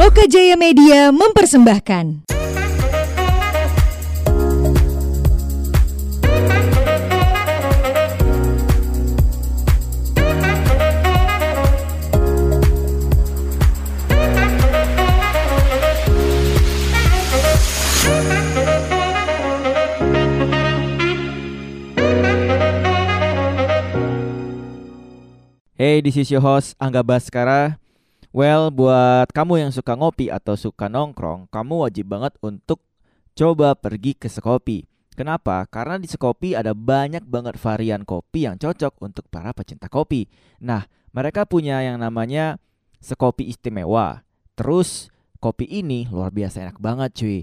Loka Jaya Media mempersembahkan. Hey, this is your host Angga Baskara. Well, buat kamu yang suka ngopi atau suka nongkrong, kamu wajib banget untuk coba pergi ke Sekopi. Kenapa? Karena di Sekopi ada banyak banget varian kopi yang cocok untuk para pecinta kopi. Nah, mereka punya yang namanya Sekopi Istimewa. Terus, kopi ini luar biasa enak banget cuy.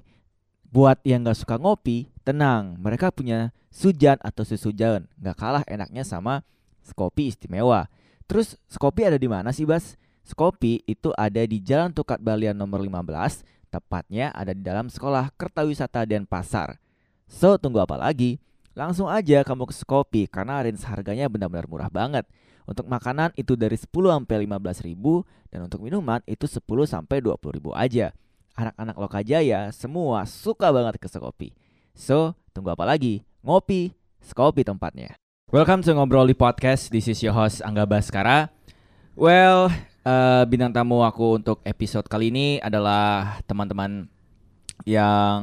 Buat yang gak suka ngopi, tenang. Mereka punya sujan atau susu jalan. Gak kalah enaknya sama Sekopi Istimewa. Terus Skopi ada di mana sih, Bas? Skopi itu ada di Jalan Tukat Balian nomor 15, tepatnya ada di dalam Sekolah Kertawisata Denpasar. So, tunggu apa lagi? Langsung aja kamu ke Skopi karena range harganya benar-benar murah banget. Untuk makanan itu dari 10 sampai 15 ribu dan untuk minuman itu 10 sampai 20 ribu aja. Anak-anak Lokajaya semua suka banget ke Skopi. So, tunggu apa lagi? Ngopi, Skopi tempatnya. Welcome to Ngobrol di Podcast. This is your host Angga Baskara. Well, uh, bintang tamu aku untuk episode kali ini adalah teman-teman yang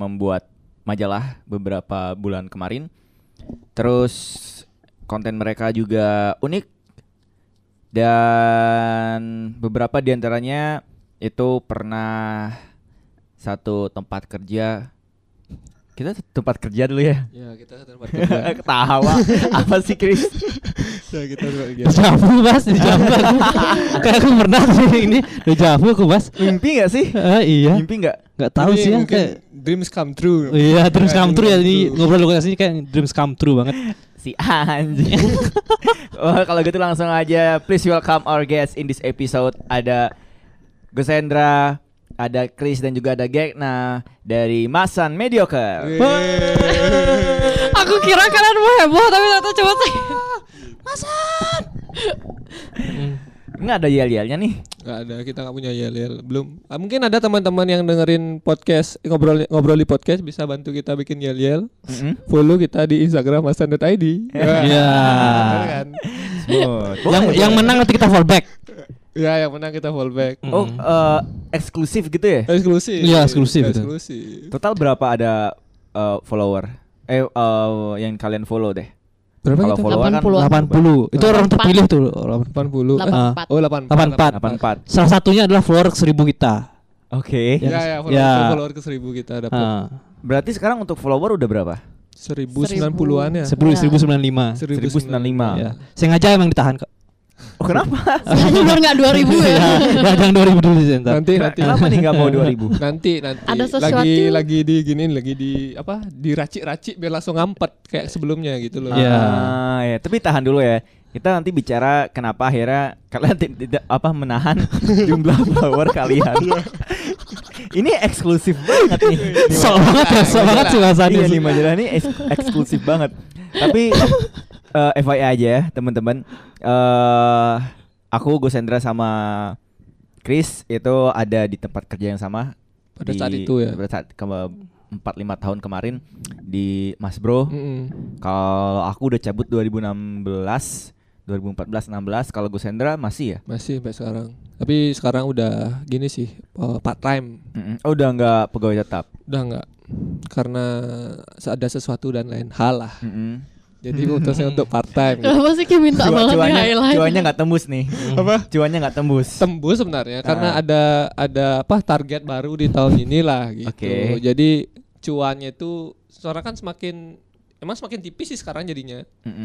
membuat majalah beberapa bulan kemarin. Terus konten mereka juga unik dan beberapa di antaranya itu pernah satu tempat kerja kita tempat kerja dulu ya. Ya kita tempat kerja. Ketawa. Apa sih Chris? ya kita. Dejavu mas, dejavu aku Kayak aku pernah sih ini Dejavu aku mas Mimpi gak sih? Eh, Iya Mimpi gak? Gak tahu Ini sih ya kayak dreams come true. Iya dreams come true ya Ini ngobrol lokasi kayak dreams come true banget Si anjing. oh, kalau gitu langsung aja please welcome our guest in this episode ada Gus Hendra, ada Chris dan juga ada Gekna dari Masan Mediocre. Aku kira kalian mau heboh tapi ternyata cuma saya. Nggak ada yel-yelnya nih. Gak ada, kita nggak punya yel yel. Belum. Ah, mungkin ada teman-teman yang dengerin podcast ngobrol ngobrol di podcast bisa bantu kita bikin yel yel. Mm-mm. Follow kita di Instagram masan.id. Iya. Bener kan? Smooth. Yang yang menang nanti kita fallback Ya, yang menang kita fallback. Oh, eh, eksklusif gitu ya? Eksklusif. Iya, eksklusif itu. Eksklusif. Total berapa ada eh, follower? Eh, eh, yang kalian follow deh. Berapa Kalau kita? follower kan 80. 80 Itu orang terpilih tuh 80. Ah. 84. Oh, 84. 84. 84. Salah satunya adalah follower ke 1000 kita Oke. Ya, ya, follower, Ya. follower ke 1000 kita dapat. Ah, Berarti sekarang untuk follower udah berapa? 1090-an ya. 10 1095 1095. ya. Sengaja emang ditahan kok Oh, kenapa? Biar nggak 2000 ya. Ya jangan 2000 dulu sih. Nanti nanti Kenapa nih nggak mau 2000? nanti nanti Ada sesuatu. lagi lagi di giniin lagi di apa diracik-racik biar langsung ngampet kayak sebelumnya gitu loh. Iya. Ah, ya. Tapi tahan dulu ya. Kita nanti bicara kenapa akhirnya kalian ti- tidak apa menahan jumlah follower kalian. ini eksklusif banget nih. Sok banget ya, sok banget sih Mas Adi Iya nih majalah ini eks- eksklusif banget. Tapi eh FYI aja ya teman-teman. Eh aku Gus Hendra sama Chris itu ada di tempat kerja yang sama Pada di- saat itu ya. Pada saat ke 4 5 tahun kemarin di Mas Bro. Mm-mm. Kalau aku udah cabut 2016, 2014, 16. Kalau Gus Hendra masih ya? Masih sampai sekarang. Tapi sekarang udah gini sih part time. Mm-mm. Oh, udah nggak pegawai tetap. Udah enggak karena ada sesuatu dan lain hal lah. Mm-mm. Jadi memutuskan untuk part time. gitu. Kenapa sih kayak minta Cua- banget di cuannya, highlight? cuannya nggak tembus nih. Apa? Cuannya nggak tembus. Tembus sebenarnya karena Ah. ada ada apa target baru di tahun inilah gitu. Oke. Jadi cuannya itu sekarang kan semakin emang semakin tipis sih sekarang jadinya.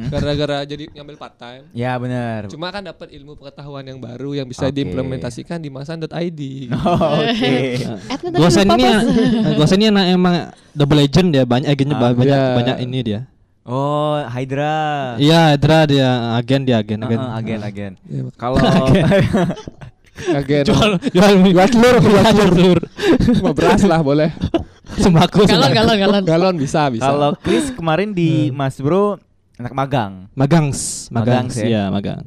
Gara-gara jadi ngambil part time. Ya benar. Cuma kan dapat ilmu pengetahuan yang baru yang bisa Oke. diimplementasikan di masan.id. Oh, Oke. Tadi Gosen ini pas. Gosen ini emang double legend dia banyak agennya Ah, banyak iya. banyak ini dia. Oh, Hydra. Iya, Edra dia agen dia agen Heeh, agen agen. Ya, Kalau Agen. Jual jual jual telur, jual telur. Mau beras lah boleh. Sembako. Galon, galon, galon. Galon bisa bisa. kalau Chris kemarin di Mas Bro anak magang. Magangs, Magangs magangs, ya? ya magang.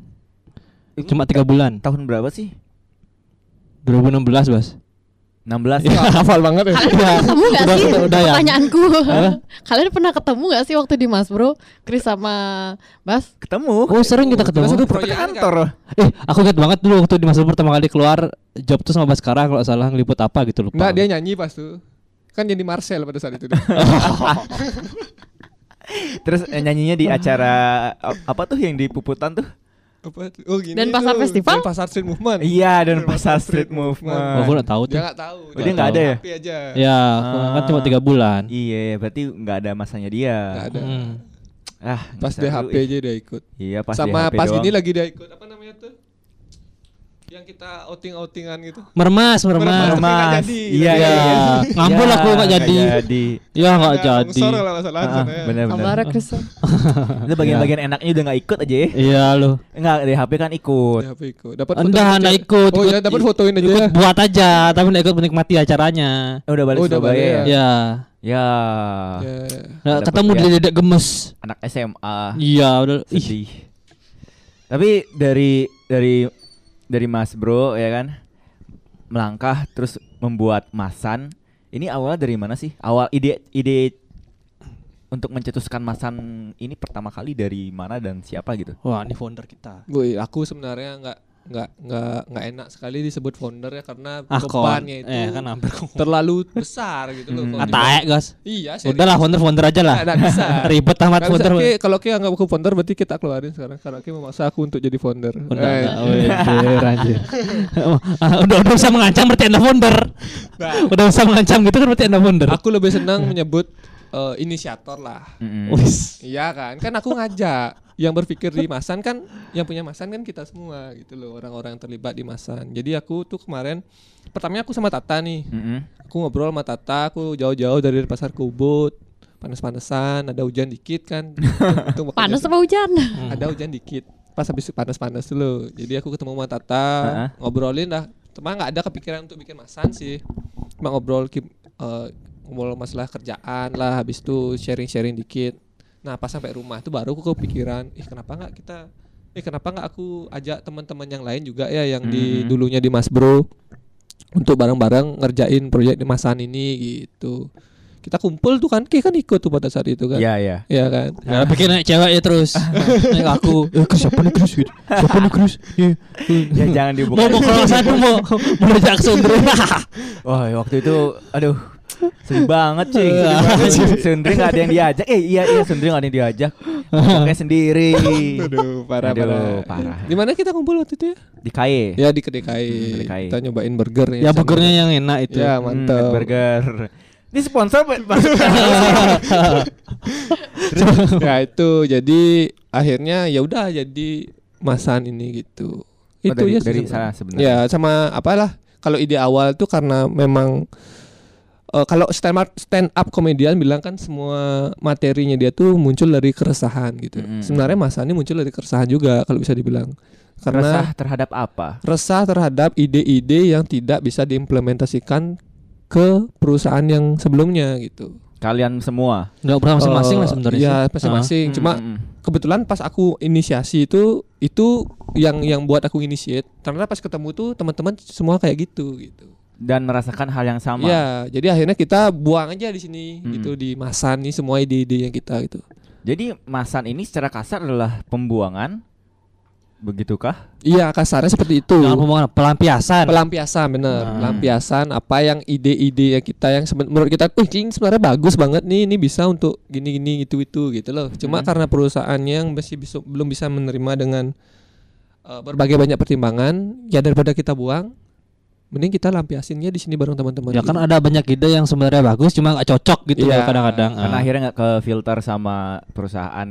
Cuma tiga bulan. Tahun berapa sih? 2016 Bas 16 Ya, hafal banget ya. Kalian pernah ketemu gak Udah- sih? udah- udah ya? Pertanyaanku. Kalian pernah ketemu gak sih waktu di Mas Bro? Chris sama Bas? ketemu Oh sering kita ketemu Ke proyek kantor Eh aku ingat banget dulu waktu di masa pertama kali keluar Job tuh sama Baskara kalau nggak salah ngeliput apa gitu lupa Enggak, dia nyanyi pas tuh. Kan jadi Marcel pada saat itu. terus eh, nyanyinya di acara apa tuh yang di Puputan tuh Apa? Oh, gini Dan Pasar. Festival? Dan Pasar Street Movement. iya dan pasar street movement Oh aku nggak tahu Dia tuh enggak tahu. Oh, dia nggak ada ya? Aja. Ya kan cuma Ah. tiga bulan iya berarti nggak ada masanya dia Nggak ada. Hmm. ah Pas nggak dia seru, HP ih. aja dia ikut. iya pas Sama dia HP pas doang. ini lagi dia ikut apa? Yang kita outing-outingan gitu. Mermas mermas Mermas. Jadi. iya iya jadi. iya. Ngambul Ya, aku nggak jadi. jadi. Ya nggak Ada jadi longsor lah masalah Ah, sana ya. bener bener. Abara Chris. Itu bagian-bagian enaknya udah nggak ikut aja ya. Iya lo Enggak, di HP kan ikut. Dia HP ikut. Dapat Enggak fotoin anda aja. ikut Oh iya, dapat fotoin aja. Ikut buat aja Tapi nggak ikut menikmati acaranya Eh, udah balik Oh, udah balik ya? ya? Ya Ya. Ya. Ketemu ya. dia dedek gemes Anak SMA. Iya udah Ih Sedih. Tapi dari dari dari Mas Bro ya kan melangkah terus membuat masan. Ini awalnya dari mana sih? Awal ide ide untuk mencetuskan masan ini pertama kali dari mana dan siapa gitu? Wah ini founder kita Boy, aku sebenarnya nggak nggak nggak nggak enak sekali disebut founder ya karena Ah bebannya itu Eh kan hampir terlalu besar gitu loh. Hmm. Ataek dibahas. guys Iya. Udah lah founder-founder aja lah Nggak- nggak bisa. Ribet amat Nggak bisa. founder Ki, kalau Ki anggap aku founder berarti kita keluarin sekarang karena Ki memaksa aku untuk jadi founder. Udah, Eh, udah, anjir, anjir. Ah, udah, udah bisa mengancam berarti anda founder. Nah. Udah bisa mengancam gitu kan berarti anda founder. aku lebih senang menyebut eh, inisiator lah. Mm-mm. Wis. Iya kan? Kan aku ngajak. Yang berpikir di Masan kan yang punya Masan kan kita semua gitu loh, orang-orang yang terlibat di Masan. Jadi aku tuh kemarin pertamanya aku sama Tata nih. Mm-mm. Aku ngobrol sama Tata, aku jauh-jauh dari pasar Kubut. Panas-panesan, ada hujan dikit kan. Panas apa hujan? ada hujan dikit pas habis panas-panas dulu jadi aku ketemu sama Tata Heeh. ngobrolin dah cuma nggak ada kepikiran untuk bikin masan sih cuma ngobrol eh, ngobrol masalah kerjaan lah habis itu sharing-sharing dikit nah pas sampai rumah itu baru aku kepikiran ih kenapa nggak kita eh kenapa nggak aku ajak teman-teman yang lain juga ya yang di Mhm. dulunya di Mas Bro untuk bareng-bareng ngerjain proyek di masan ini gitu kita kumpul tuh kan Ki kan ikut tuh pada saat itu kan Iya, iya. Iya kan Nah, bikin naik cewek ya terus. naik aku. Eh, Chris, siapa nih Chris? gitu. Siapa nih Chris? Iya. Ya jangan dibuka. Mau mau kalau satu mau mau ajak Sundri. Wah waktu itu aduh sedih banget cuy Iya. Sundri nggak ada yang diajak eh iya iya Sundri nggak ada yang diajak kayak sendiri Aduh, parah Aduh, parah. parah. Di mana kita kumpul waktu itu ya? di KAE Ya di KDKI. Hmm. Kita nyobain burger ya sama- burgernya yang enak itu. Ya, Hmm, mantap. burger ini sponsor masuk ya itu jadi akhirnya ya udah jadi masan ini gitu. Oh, Itu dari, ya sih dari sebenarnya Ya sama apalah kalau ide awal tuh karena memang eh, kalau stand up, stand up komedian bilang kan semua materinya dia tuh muncul dari keresahan gitu. Mm-mm. Sebenarnya Mas ini muncul dari keresahan juga kalau bisa dibilang. Karena resah terhadap apa resah terhadap ide-ide yang tidak bisa diimplementasikan ke perusahaan yang sebelumnya gitu. kalian semua Enggak pernah masing-masing Eh, lah sebenarnya. Iya, masing-masing. Hmm, Cuma hmm, hmm. kebetulan pas aku inisiasi itu itu yang yang buat aku initiate. Ternyata pas ketemu tuh teman-teman semua kayak gitu gitu. Dan merasakan hal yang sama Iya, jadi akhirnya kita buang aja di sini Hmm. gitu di masan nih semua ide-ide yang kita gitu. jadi masan ini secara kasar adalah pembuangan begitukah Iya, kasarnya seperti itu. Jangan pembuangan pelampiasan. pelampiasan bener Hmm. pelampiasan apa yang ide-ide yang kita yang menurut kita uh ini sebenarnya bagus banget nih ini bisa untuk gini-gini gitu itu gitu loh cuma Hmm. karena perusahaannya yang masih bisa, belum bisa menerima dengan uh, berbagai banyak pertimbangan ya daripada kita buang mending kita lampiasinnya di sini bareng teman-teman Ya kan ada banyak ide yang sebenarnya bagus cuma nggak cocok gitu Iya. loh kadang-kadang. karena Ah. akhirnya nggak ke filter sama perusahaan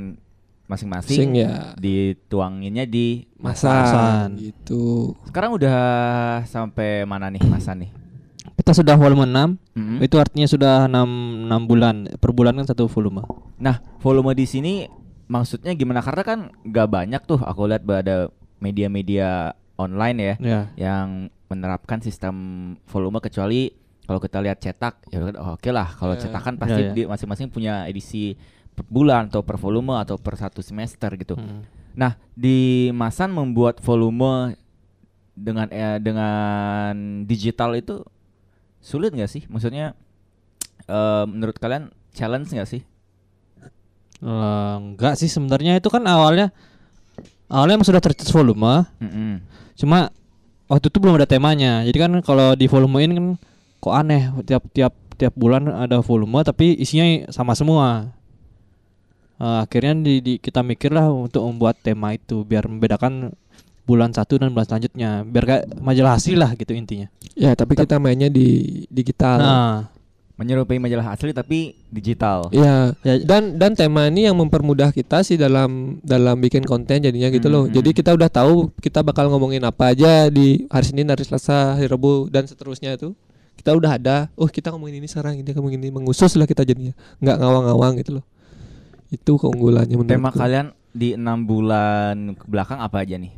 masing-masing sing ya dituanginnya di masan Masan. gitu sekarang udah sampai mana nih masan nih Kita sudah volume 6 Mm-mm. Itu artinya sudah 6, 6 bulan Per bulan kan satu volume Nah, volume di sini maksudnya gimana? Karena kan nggak banyak tuh aku lihat ada media-media online ya Ya yang menerapkan sistem volume kecuali kalau kita lihat cetak ya oh, oke lah kalau Ya. cetakan pasti Ya, ya. di masing-masing punya edisi per bulan atau per volume atau per satu semester gitu. Hmm. Nah, di Masan membuat volume dengan eh, dengan digital itu sulit nggak sih? Maksudnya eh, menurut kalian challenge nggak sih? Eh, enggak sih sebenarnya itu kan awalnya awalnya emang sudah tertulis volume, Mm-mm. cuma waktu itu belum ada temanya. Jadi kan kalau di volumein kan kok aneh tiap tiap tiap bulan ada volume tapi isinya sama semua. Eh, akhirnya di, di- kita mikirlah untuk membuat tema itu biar membedakan bulan satu dan bulan selanjutnya biar kayak majalah asli lah gitu intinya. Ya, tapi kita mainnya di digital. Nah, Menyerupai majalah asli tapi digital. Iya. Ya. Dan dan tema ini yang mempermudah kita sih dalam dalam bikin konten jadinya gitu loh. Hmm. Jadi kita udah tahu kita bakal ngomongin apa aja di hari Senin, hari Selasa, hari Rabu dan seterusnya itu. Kita udah ada, oh kita ngomongin ini sekarang, ini ngomongin ini mengusus lah kita jadinya. nggak ngawang-ngawang gitu loh. Itu keunggulannya menurut Tema kalian di enam bulan ke belakang apa aja nih?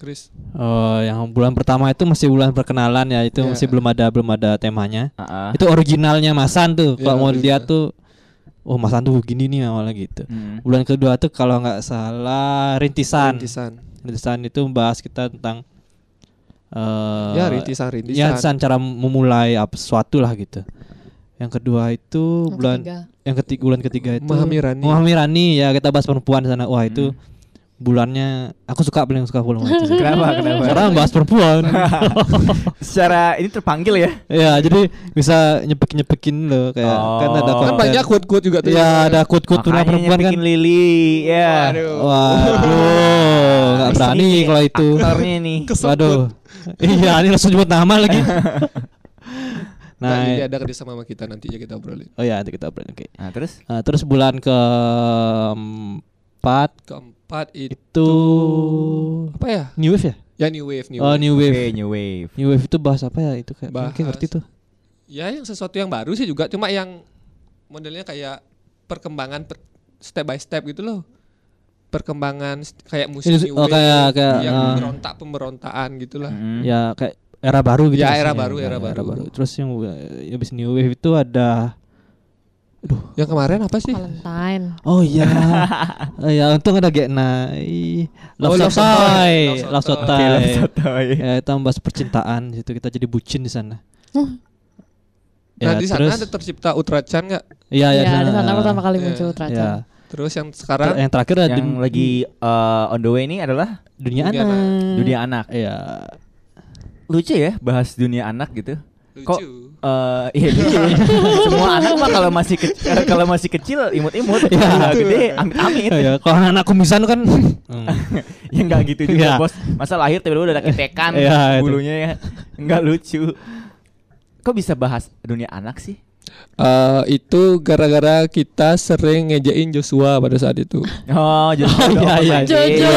Chris. eh, yang bulan pertama itu masih bulan perkenalan ya itu Ya. masih belum ada belum ada temanya. Ah. Itu originalnya Masan tuh. Ya, Kalau mau original. lihat tuh oh Masan tuh gini nih awalnya gitu. Mm. Bulan kedua tuh kalau nggak salah rintisan. Rintisan. Rintisan itu membahas kita tentang eh ya rintisan rintisan. ya, rintisan cara memulai apa sesuatu lah gitu. Yang kedua itu Yang bulan ketiga. yang ketiga bulan ketiga itu Memahami Rani. Ya kita bahas perempuan di sana. Wah, itu Hmm. Bulannya aku suka paling suka volume itu. Kenapa? Kenapa? Karena bahas perempuan. Secara ini terpanggil ya? ya, jadi bisa nyepek-nyepekin loh kayak kan ada Oh. Kan konten. banyak quote-quote juga tuh. Ya, ada quote-quote Makanya perempuan kan. Lili, ya. Waduh. Waduh, nggak Di berani kalau itu. Aktornya nih. Waduh. iya, ini langsung nyebut nama lagi. Nah, nah, jadi ada kerjasama sama kita nanti ya kita obrolin. oh ya nanti kita obrolin. Oke. Nah, terus Nah, terus bulan keempat Keempat itu itu apa ya? New Wave ya? Ya new wave, new Oh, wave. New oke Wave. New Wave. New Wave itu bahas apa ya itu kayak mungkin Bahas- ngerti tuh. Ya yang sesuatu yang baru sih juga cuma yang modelnya kayak perkembangan per- step by step gitu loh. Perkembangan kayak musik new oh, wave kayak- kayak, yang ah. pemberontak pemberontaan gitulah. Mm. Ya kayak era baru gitu. Ya, era baru, era baru. Terus yang uh, habis New Wave itu ada Yang kemarin apa sih? Valentine. Oh iya. oh, ya untung ada Gekna. Ih, Love Oh, Love Sotoy. Love Sotoy. Sotoy. Ya, kita membahas percintaan situ kita jadi bucin di sana. Nah Ya, di sana ada tercipta Utrachan nggak? Iya, ya, Ya, di sana pertama kali Iya. muncul Ya. Tracan. Terus yang Ter- sekarang yang terakhir ada Yang lagi uh, on the way ini adalah dunia, Dunia anak. dunia anak. Iya. Lucu ya bahas dunia anak gitu. Kok eh iya lucu. Semua anak mah kalau masih kecil kalau masih kecil imut-imut. Iya. Kalau gede amit-amit. Ya, kalau anak kumisan kan ya enggak gitu juga, Iya. Bos. Masa lahir tiba-tiba udah ketekan Iya, itu. bulunya ya. Enggak lucu. Kok bisa bahas dunia anak sih? Eh, itu gara-gara kita sering ngejain Joshua pada saat itu. Oh, jadi Oh, iya, iya. Jojo.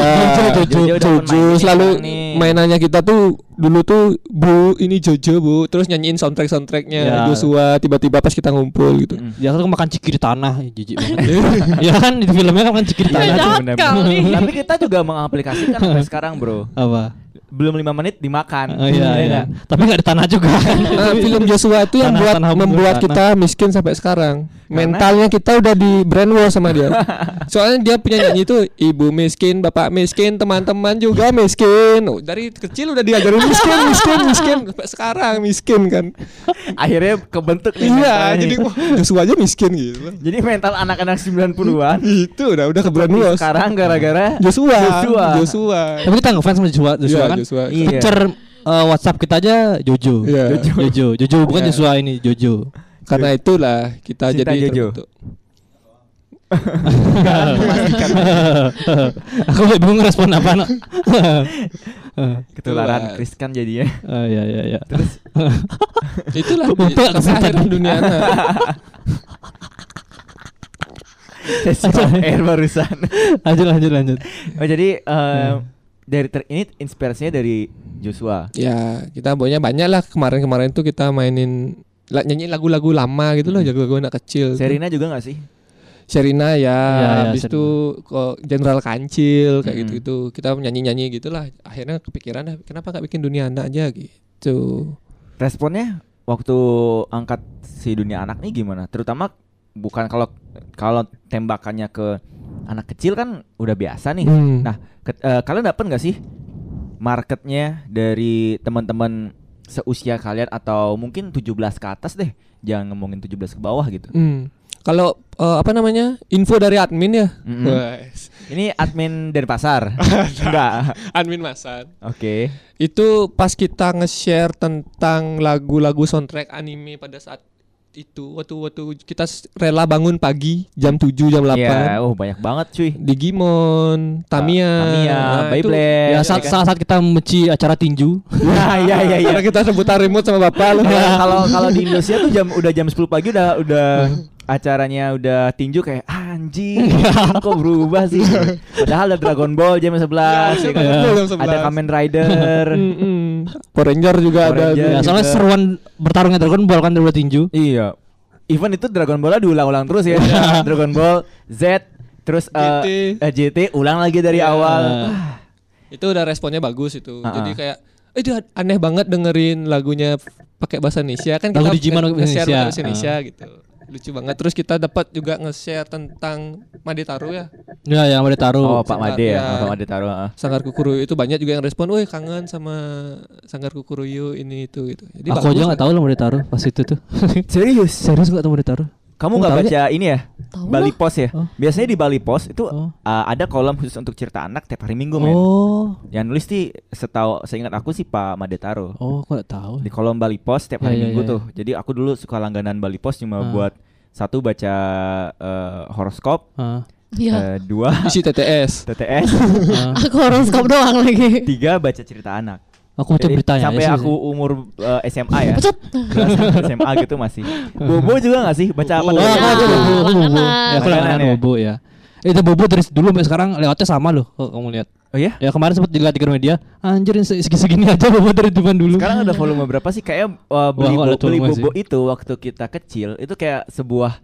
Jojo, Jojo, selalu mainannya kita tuh dulu tuh Bu ini Jojo Bu, terus nyanyiin soundtrack soundtracknya Ya. Joshua tiba-tiba pas kita ngumpul gitu. dia kan makan ciki di tanah, jijik banget. ya kan di filmnya kan makan ciki di Ya, tanah. kali. Tapi kita juga mengaplikasikan sampai sekarang, Bro. Apa? Belum lima menit dimakan. Oh iya, iya. nggak? Tapi nggak di tanah juga. Nah, film Joshua itu yang Tanah- buat tanah membuat tanah. kita miskin sampai sekarang. Karena? Mentalnya kita udah di brainwash sama dia. Soalnya dia punya nyanyi itu ibu miskin, bapak miskin, teman-teman juga miskin. Oh, dari kecil udah diajarin miskin, miskin, miskin sampai sekarang miskin kan. Akhirnya kebentuk nih Iya, jadi wah Joshua aja miskin gitu. Jadi mental anak-anak 90-an Itu udah udah ke brainwash. sekarang gara-gara Joshua, Joshua. Joshua. Tapi kita ngefans sama Joshua, Joshua Iya, kan. Joshua. Iya. Picture uh, WhatsApp kita aja Jojo. Iya. Jojo. Jojo, bukan Iya. Joshua ini, Jojo. Karena itulah kita Cinta jadi Jojo. terbentuk. Aku bingung respon apa no. ketularan Itulah. Chris kan jadinya. Oh iya iya iya. Terus Itulah kesempatan. akhirnya dunia on air barusan. Lanjut lanjut lanjut. Oh jadi eh, dari ter ini inspirasinya dari Joshua. Ya, kita pokoknya banyak lah kemarin-kemarin tuh kita mainin la- nyanyiin lagu-lagu lama gitu loh, lagu-lagu anak kecil. Serina juga gak sih? Sherina ya, Ya, ya, habis itu kok Jenderal Kancil kayak Mm-mm. gitu-gitu. Kita nyanyi-nyanyi gitulah. Akhirnya kepikiran "Ah, kenapa nggak bikin dunia anak aja gitu. Responnya waktu angkat si dunia anak nih gimana? Terutama bukan kalau kalau tembakannya ke anak kecil kan udah biasa nih. Hmm. Nah, ke- eh, kalian dapat nggak sih marketnya dari teman-teman seusia kalian atau mungkin 17 ke atas deh. Jangan ngomongin 17 ke bawah gitu. Hmm. Kalau eh, apa namanya info dari admin ya, Mm-mm. Wes. Ini admin dari pasar. Enggak. admin masan. Oke. Itu pas kita nge-share tentang lagu-lagu soundtrack anime pada saat itu waktu waktu kita rela bangun pagi jam 7 jam 8 Iya, oh banyak banget cuy. Digimon, Tamiya, Tamiya, Nah, itu- Beyblade. Ya Iya saat, kan? saat saat kita membenci acara tinju. Nah, iya iya iya. Karena kita rebutan remote sama bapak lu. Ya, Kalau kalau di Indonesia tuh jam udah jam 10 pagi udah udah acaranya udah tinju kayak anjing kok berubah sih padahal ada Dragon Ball jam 11 ya kan? Ball jam 11. ada Kamen Rider Mm-mm. Power Ranger juga Power ada. Ranger. Ya, soalnya juga. seruan bertarungnya Dragon Ball kan dulu tinju. iya even itu Dragon Ball diulang-ulang terus ya Dragon Ball Z terus eh, GT. eh, GT ulang lagi dari Iya. awal Itu udah responnya bagus itu. Ah, Jadi ah. kayak eh, itu aneh banget dengerin lagunya pakai bahasa Indonesia kan. Lagu kita Digimon Indonesia. bahasa Indonesia gitu. Lucu banget. Terus kita dapat juga nge-share tentang Madetaru ya. Ya, yang ada taruh. oh Pak Made ya Ya. Pak Made taruh ah. Sanggar Kukuruyu itu banyak juga yang respon, "Woi, kangen sama Sanggar Kukuruyu ini itu gitu." Jadi Aku bagus aja nggak tahu lah mau ditaruh pas itu tuh. serius Serius nggak tahu mau ditaruh. Kamu Oh, nggak baca ini ya Tahu Bali lah. Post ya Oh. biasanya di Bali Post itu Oh. uh, ada kolom khusus untuk cerita anak tiap hari Minggu men Oh. Yang nulis sih setahu seingat aku sih Pak Madetaro. Oh, aku nggak tahu. Di kolom Bali Post tiap Ya, hari ya, Minggu ya, tuh. Jadi aku dulu suka langganan Bali Post cuma Ah. buat satu baca eh, horoskop, Ah, Iya. eh, dua isi TTS. TTS, ah. Aku horoskop doang lagi. tiga baca cerita anak. Aku baca Jadi beritanya sampai aku umur eh, SMA ya. SMA gitu masih. Bobo juga gak sih baca apa Oh, dulu? Ya, aku bobo, aku bobo. Ya, aku Langganan ya? bobo ya. Itu bobo dari dulu sampai sekarang lewatnya sama loh kalau kamu lihat. Oh ya? Ya kemarin sempat dilihat di media, anjir ini segini-segini aja bobo dari depan dulu. Sekarang ada volume berapa sih? Kayak uh, beli, Wah, bo- beli bobo sih. itu waktu kita kecil itu kayak sebuah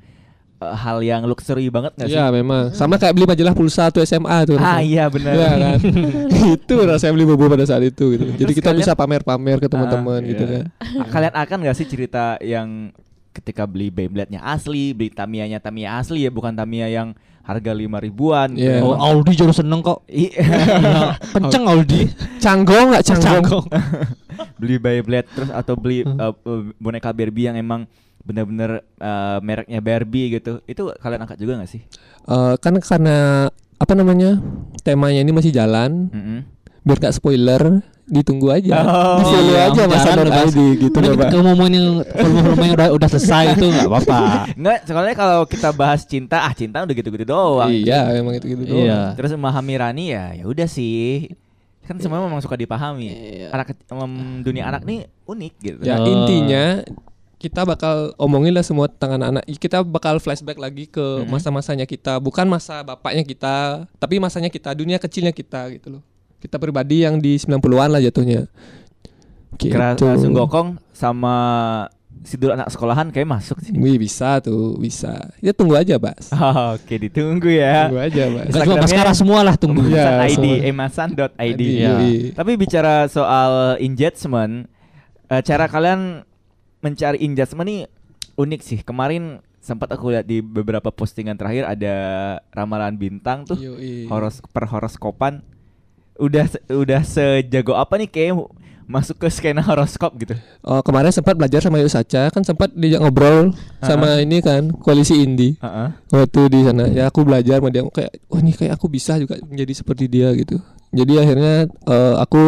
uh, hal yang luxury banget gak sih? Iya, memang. Sama kayak beli majalah pulsa atau SMA tuh. Ah iya benar. Iya kan. itu rasanya beli bobo pada saat itu gitu. Jadi Terus kita kalian- bisa pamer-pamer ke teman-teman Ah, gitu iya. kan. Kalian akan gak sih cerita yang ketika beli Beyblade-nya asli, beli Tamiya-nya Tamiya asli ya, bukan Tamiya yang harga lima ribuan. Iya. Oh, Aldi jauh seneng kok. I- Ya, kenceng Aldi. Canggong nggak canggong? beli Beyblade terus atau beli uh, uh, boneka Barbie yang emang bener-bener uh, mereknya Barbie gitu. Itu kalian angkat juga gak sih? Eh, kan karena apa namanya temanya ini masih jalan Mm-mm. biar gak spoiler ditunggu aja Oh, di iya, aja udah. ID gitu loh pak ngomongin yang volume-volume yang udah udah selesai itu nggak apa-apa. Nggak, soalnya kalau kita bahas cinta, ah cinta udah gitu-gitu doang. iya emang itu gitu doang. Iya. Terus memahami Rani ya, ya udah sih. Kan semua memang suka dipahami. Iya. Anak em, dunia anak nih unik gitu. ya Oh. intinya kita bakal omongin lah semua tentang anak-anak kita bakal flashback lagi ke Mhm. masa-masanya kita bukan masa bapaknya kita tapi masanya kita dunia kecilnya kita gitu loh kita pribadi yang di 90-an lah jatuhnya gitu. Kira langsung gokong sama sidul anak sekolahan kayak masuk sih. Wih bisa tuh bisa ya tunggu aja bas Oh, Oke, ditunggu ya. tunggu aja bas Enggak cuma Baskara semua lah tunggu. Emasan ID, emasan.id. Iya. Tapi bicara soal engagement, eh, cara kalian mencari engagement nih unik sih. Kemarin sempat aku lihat di beberapa postingan terakhir ada ramalan bintang tuh horos per horoskopan. Udah se- udah sejago apa nih kayak masuk ke skena horoskop gitu. Oh, kemarin sempat belajar sama Yus Saca kan sempat diajak ngobrol sama ini kan koalisi indie Heeh. waktu di sana ya aku belajar sama dia kayak wah ini kayak aku bisa juga menjadi seperti dia gitu jadi akhirnya eh, aku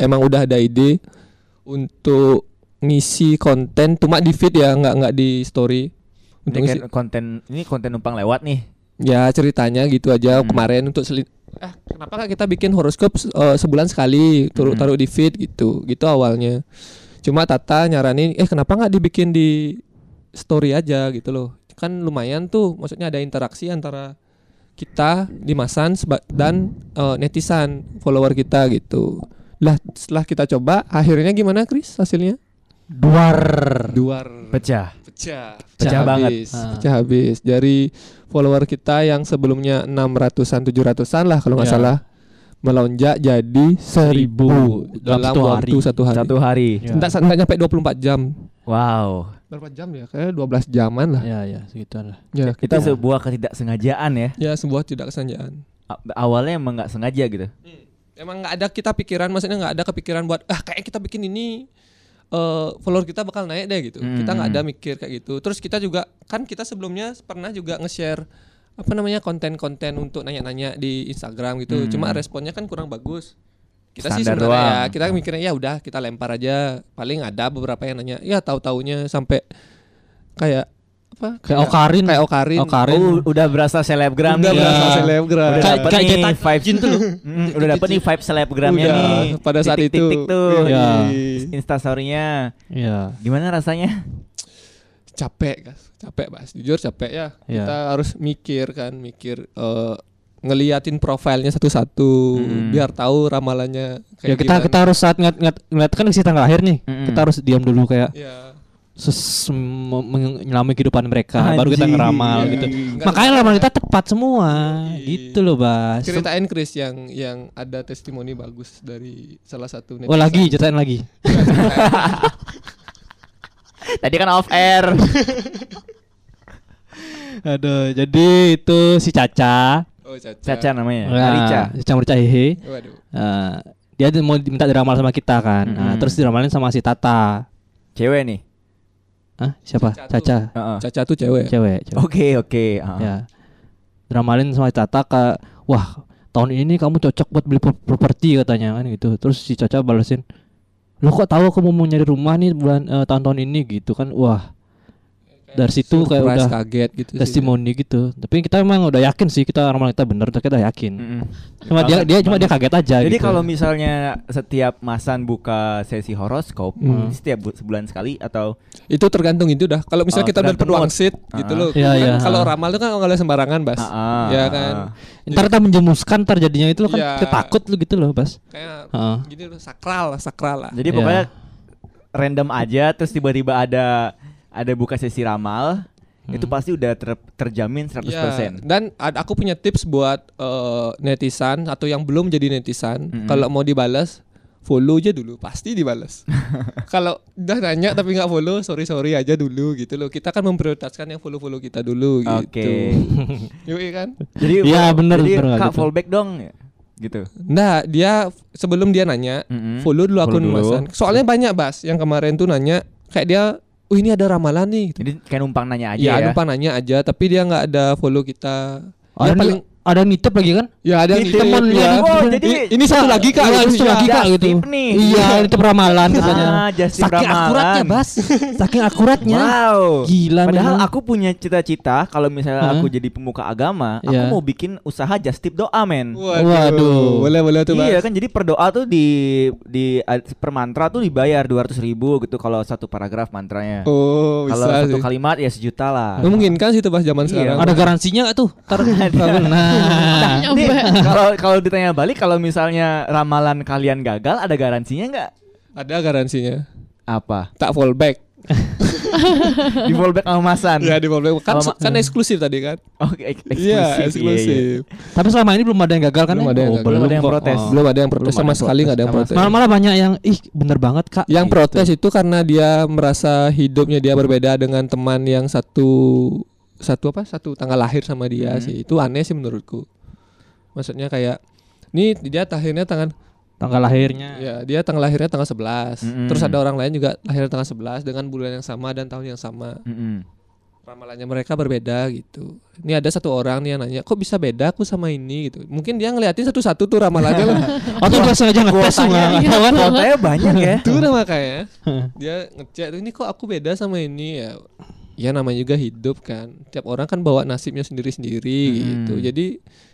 emang udah ada ide untuk ngisi konten cuma di feed ya nggak nggak di story. Ini untuk ngisi. kayak konten ini konten numpang lewat nih. ya ceritanya gitu aja Hmm. kemarin untuk selin ah kenapa kita bikin horoskop eh, sebulan sekali taruh Hmm. taruh di feed gitu gitu awalnya. Cuma Tata nyaranin eh kenapa nggak dibikin di story aja? gitu loh. Kan lumayan tuh maksudnya ada interaksi antara kita di Masan dan eh, netizen follower kita gitu. Lah setelah kita coba akhirnya gimana Chris hasilnya Duar. duar Pecah. pecah Pecah banget. habis Ah. pecah habis dari follower kita yang sebelumnya 600-an 700-an lah kalau nggak Ya. salah melonjak jadi 1000 dalam satu waktu hari. satu hari Satu hari. Ya. Nggak, nggak nyampe 24 jam Wow. berapa jam ya kayak 12 jaman lah Ya ya segituan lah. ya Itu kita sebuah ketidaksengajaan ya. ya sebuah tidak kesengajaan Awalnya emang nggak sengaja gitu. emang nggak ada kita pikiran maksudnya nggak ada kepikiran buat ah kayak kita bikin ini eh follower kita bakal naik deh gitu. Kita nggak ada mikir kayak gitu. Terus kita juga kan kita sebelumnya pernah juga nge-share apa namanya konten-konten untuk nanya-nanya di Instagram gitu. Cuma responnya kan kurang bagus. Kita sih Standar sebenarnya ya kita mikirnya ya udah kita lempar aja. Paling ada beberapa yang nanya ya tahu taunya sampai kayak apa Kayak Okarin. kayak Okarin Okarin. Oh, udah berasa selebgram udah nih. berasa Iya. selebgram Udah Kayak- dapet kayak cetak vibe jin tuh loh. Mm, udah dapet nih vibe selebgramnya Udah, nih. pada saat Titik-titik itu. tuh. Iya. Insta story-nya. Iya. Gimana rasanya? capek guys capek mas jujur capek ya Iya. kita harus mikir kan mikir eh, ngeliatin profilnya satu-satu Mm. biar tahu ramalannya Ya kayak kita gimana. kita harus saat ngeliat, ngeliat, ngeliat kan isi tanggal akhir nih. Mm-mm. Kita harus diam dulu kayak ya me- menyelami kehidupan mereka baru kita Anjing. ngeramal Iya. gitu. Nggak Makanya ada- ramalan kita tepat semua Iya. gitu loh, Bas. ceritain Chris yang yang ada testimoni bagus dari salah satu Oh lagi, ceritain lagi. Tadi kan off air. Aduh, jadi itu si Caca. oh Caca, Caca namanya. Nah, Arica. Caca Merica Hehe. waduh Eh, dia tuh mau diminta diramal sama kita kan. Nah, Mm-mm. terus diramalin sama si Tata. Cewek nih. Hah? Siapa? Caca tuh. Caca. Heeh. Caca tuh cewek Cewek, cewek. Oke, oke. Heeh. Ya. Diramalin sama Tata ke wah, tahun ini kamu cocok buat beli pro- properti katanya kan gitu. Terus si Caca balesin, "Lo kok tahu aku mau nyari rumah nih bulan eh, tahun-tahun ini gitu kan." Wah, dari situ kayak Surprise, udah kaget gitu sih. testimoni gitu. Tapi kita emang udah yakin sih kita ramalan kita bener, kita udah yakin. Mm-mm. Cuma dia dia cuma dia kaget aja Jadi gitu. kalau misalnya setiap Masan buka sesi horoskop Hmm. setiap bu- sebulan sekali atau itu tergantung itu dah kalau misalnya Oh, kita tergantung wangsit mood. gitu loh Iya, kan iya. kalau ramal itu kan nggak boleh sembarangan bas Ah, ah, ya ah, kan ah. ntar kita menjemuskan ntar jadinya itu lo kan Iya. kita takut lu gitu loh, Bas. kayak Heeh. gini loh sakral sakral lah Jadi Iya. pokoknya random aja terus tiba-tiba ada ada buka sesi ramal Hmm. itu pasti udah ter- terjamin 100%. Ya, dan ad- aku punya tips buat eh, netizen atau yang belum jadi netizen, Mm-mm. kalau mau dibalas follow aja dulu, pasti dibalas. kalau udah nanya tapi nggak follow, sorry sorry aja dulu gitu loh. Kita kan memprioritaskan yang follow follow kita dulu gitu. Oke. Yoi kan? Jadi Iya, bener, Jadi bener, Kak gitu. fallback dong gitu. Nah, dia sebelum dia nanya, Mm-mm. follow dulu akun. Masan. Soalnya banyak Bas yang kemarin tuh nanya kayak dia, "Oh, ini ada ramalan nih." Gitu. Jadi kayak numpang nanya aja Ya, ya. lupa nanya aja, tapi dia nggak ada follow kita. Ada Ya, paling ada nitip lagi kan? ya ada Nitip. nitip, Temen ya. Oh, jadi- ini satu lagi kak, Iya, itu itu ya. lagi kak gitu. nih. Iya, itu ramalan katanya. Ah, Saking ramalan. akuratnya, Bas. Saking akuratnya. Wow. Gila Padahal memang. aku punya cita-cita kalau misalnya aku jadi pemuka agama, aku Iya. mau bikin usaha just tip doa men. Waduh. Boleh boleh tuh Iya Bas. kan jadi per doa tuh di di per mantra tuh dibayar 200 ribu gitu kalau satu paragraf mantranya. Oh kalau bisa satu sih. kalimat ya sejuta lah. Memungkinkan sih itu pas zaman Iya. sekarang. Ada garansinya gak tuh? Ntar, nah, kalau kalau ditanya balik kalau misalnya ramalan kalian gagal ada garansinya nggak? Ada garansinya. Apa? Tak fallback. Di fallback sama Masan. Ya di fallback kan kan eksklusif tadi kan. Oke, ek- eksklusif. Iya iya, iya. eksklusif. tapi selama ini belum ada yang gagal kan? Belum ya? ada yang Oh, gagal. Belum ada yang protes. Oh. Belum ada yang protes Belum sama sekali nggak ada yang protes. protes. Malah malah banyak yang ih bener banget kak. Yang Gitu. protes itu karena dia merasa hidupnya dia berbeda dengan teman yang satu satu apa satu tanggal lahir sama dia Hmm. sih itu aneh sih menurutku. Maksudnya kayak ini dia lahirnya tangan tanggal lahirnya. ya dia tanggal lahirnya tanggal 11 Mm-mm. terus ada orang lain juga lahir tanggal 11 dengan bulan yang sama dan tahun yang sama Mm-mm. ramalannya mereka berbeda gitu. Ini ada satu orang nih yang nanya, kok bisa beda aku sama ini gitu. Mungkin dia ngeliatin satu-satu tuh ramalannya loh. Tuh dia sengaja ngetes Kuotanya, kan? kuotanya banyak ya. Itu makanya dia ngecek ini kok aku beda sama ini ya. Ya namanya juga hidup kan. Tiap orang kan bawa nasibnya sendiri-sendiri Hmm. gitu. Jadi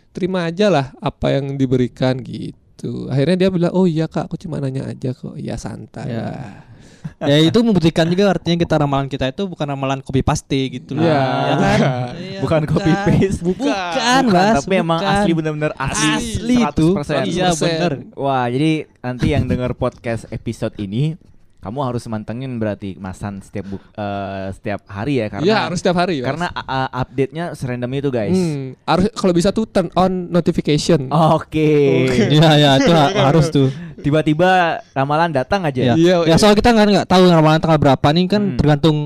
terima aja lah apa yang diberikan gitu. Akhirnya dia bilang, "Oh iya Kak, aku cuma nanya aja kok." Iya santai. Ya. lah. ya itu membuktikan juga artinya kita ramalan kita itu bukan ramalan copy paste gitu loh. Iya. Ya kan? Iya, Bukan copy paste. Bukan, Mas. tapi emang bukan. asli bener-bener asli, Asli itu. 100%. Iya 100%. bener. Wah, jadi nanti yang denger podcast episode ini kamu harus mantengin berarti Masan setiap buk, eh, setiap hari ya karena Iya, harus setiap hari karena uh, update-nya serandom itu guys. Hmm, harus kalau bisa tuh turn on notification. Oke. Iya ya itu ha- harus tuh. Tiba-tiba ramalan datang aja. Ya. Iya, ya iya. soal kita nggak nggak tahu ramalan tanggal berapa nih kan Hmm. tergantung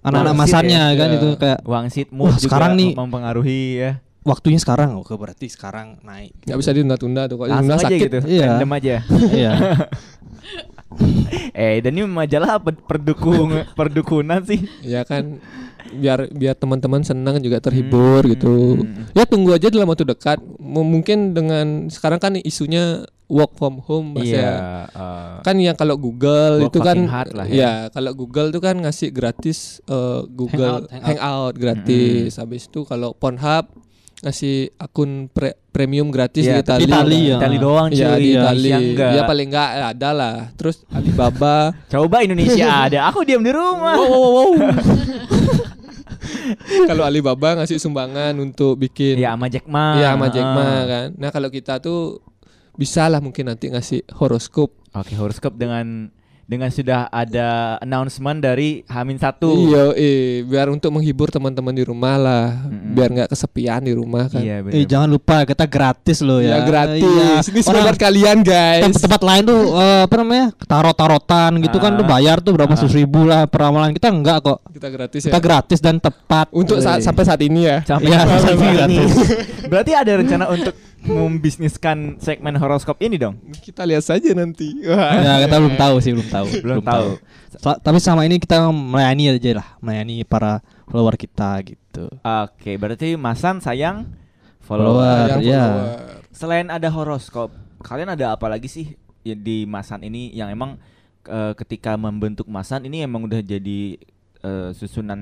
anak-anak masanya ya. kan Iya. itu kayak Wangsit Wah, mood juga sekarang nih- mempengaruhi ya. waktunya sekarang oke berarti sekarang naik nggak bisa ditunda-tunda tuh kalau ditunda aja sakit gitu. Iya. Random aja. iya eh, dan ini majalah apa perdukung perdukunan sih. ya kan biar biar teman-teman senang juga terhibur Hmm. gitu ya tunggu aja dalam waktu dekat M- mungkin dengan sekarang kan isunya work from home Mas Iya. ya eh, kan yang kalau Google Work itu kan lah ya. ya kalau Google itu kan ngasih gratis eh, Google Hangout, hangout. Hangout, gratis habis itu kalau Pornhub ngasih akun pre- premium gratis Iya, di Itali di Itali, ya. Itali doang cuy. Iya di Itali Indonesia enggak. ya paling enggak ada lah terus Alibaba Coba Indonesia ada. Aku diam di rumah. kalau Alibaba ngasih sumbangan untuk bikin Iya sama Jack Ma. Iya sama Jack Ma kan. Nah kalau kita tuh bisa lah mungkin nanti ngasih horoskop. Oke, horoskop dengan dengan sudah ada announcement dari Hamin satu. Iya, eh biar untuk menghibur teman-teman di rumah lah, Mm-mm. biar nggak kesepian di rumah kan. Iya, eh benar. jangan lupa kita gratis loh Ya, ya gratis. Iya. Ini semua buat kalian guys. tempat-tempat lain tuh eh, apa namanya tarot-tarotan gitu kan Ah. tuh bayar tuh berapa Ah. ratus ribu lah peramalan kita enggak kok Kita gratis ya. kita gratis dan tepat untuk saat Wih. sampai saat ini ya. Sampai Iya, sampai saat gratis. ini. Berarti ada rencana untuk membisniskan segmen horoskop ini dong? Kita lihat saja nanti. ya kita belum tahu sih belum tahu Belum tahu. Sa- tapi sama ini kita melayani aja lah melayani para follower kita gitu Oke, berarti Masan sayang Follower. follower. Iya. follower. Selain ada horoskop, kalian ada apa lagi sih ya di Masan ini yang emang eh, ketika membentuk Masan ini emang udah jadi eh, susunan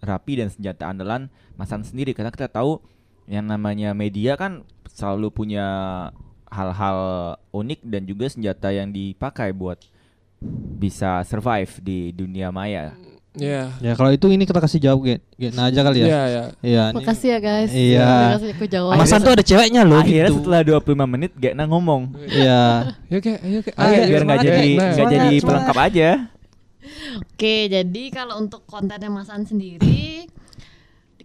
rapi dan senjata andalan Masan sendiri karena kita tahu yang namanya media kan selalu punya hal-hal unik dan juga senjata yang dipakai buat bisa survive di dunia maya. Iya. ya kalau itu ini kita kasih jawab Gen Gen aja kali ya Iya, ya. iya ini- Makasih ya guys. Iya. Terima kasih aku jawab. Mas Santo ada ceweknya loh Akhirnya gitu setelah 25 menit Gekna ngomong. iya Ayo kayak, ayo kayak. Biar Ayo, biar nggak semangat, jadi Gekna. nggak Semangat, jadi pelengkap aja. Oke, jadi kalau untuk kontennya Masan sendiri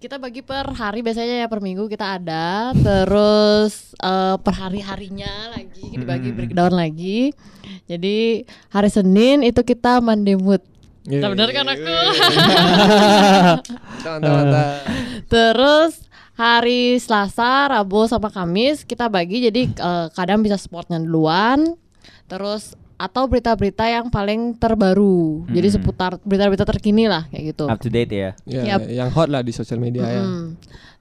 kita bagi per hari biasanya ya per minggu kita ada terus eh, per hari harinya lagi dibagi Mm-mm. breakdown lagi jadi hari Senin itu kita mood Iya. Nah, benar kan aku? Mantap, mantap, mantap. Terus hari Selasa, Rabu sama Kamis kita bagi jadi eh, kadang bisa sportnya duluan. Terus atau berita-berita yang paling terbaru. Jadi Mm-mm. seputar berita-berita terkini lah kayak gitu. Up to date ya. Ya, Yap. yang hot lah di sosial media ya. Mm-mm.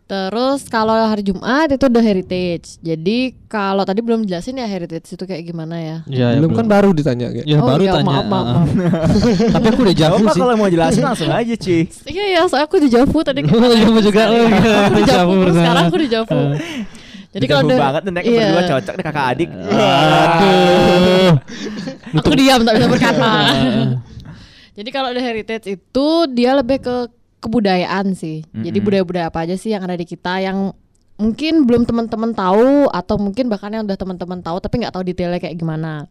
Terus kalau hari Jumat itu The Heritage. Jadi kalau tadi belum jelasin ya Heritage itu kayak gimana ya? Iya, Belum kan baru ditanya kayak. Ya Oh baru iya, tanya. maaf, maaf, ah. Tapi aku udah jawab sih. kalau mau jelasin langsung aja Ci Iya ya, soalnya aku di Javu tadi. Javu juga. Oh, iya, aku di Javu, sekarang aku di Javu. Jadi kalau udah banget nanti iya. berdua cocok deh kakak adik Aduh. Aku diam tak bisa berkata. Jadi kalau ada heritage itu dia lebih ke kebudayaan sih. Jadi Mm-mm. budaya-budaya apa aja sih yang ada di kita yang mungkin belum teman-teman tahu atau mungkin bahkan yang udah teman-teman tahu tapi nggak tahu detailnya kayak gimana.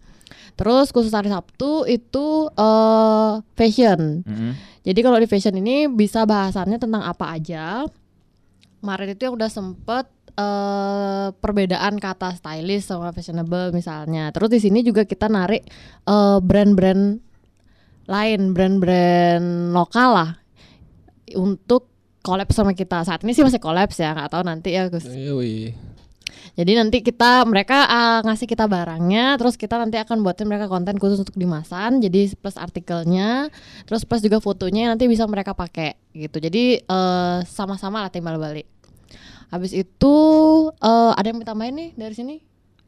Terus khusus hari Sabtu itu eh fashion. Mm-mm. Jadi kalau di fashion ini bisa bahasannya tentang apa aja. Kemarin itu yang udah sempet eh perbedaan kata stylish sama fashionable misalnya. Terus di sini juga kita narik eh brand-brand lain, brand-brand lokal lah untuk collab sama kita. Saat ini sih masih collab ya, nggak tahu nanti ya Gus. Iya. Jadi nanti kita mereka uh, ngasih kita barangnya, terus kita nanti akan buatin mereka konten khusus untuk dimasan. Jadi plus artikelnya, terus plus juga fotonya nanti bisa mereka pakai gitu. Jadi eh, sama-sama lah timbal balik. Habis itu eh, ada yang minta main nih dari sini?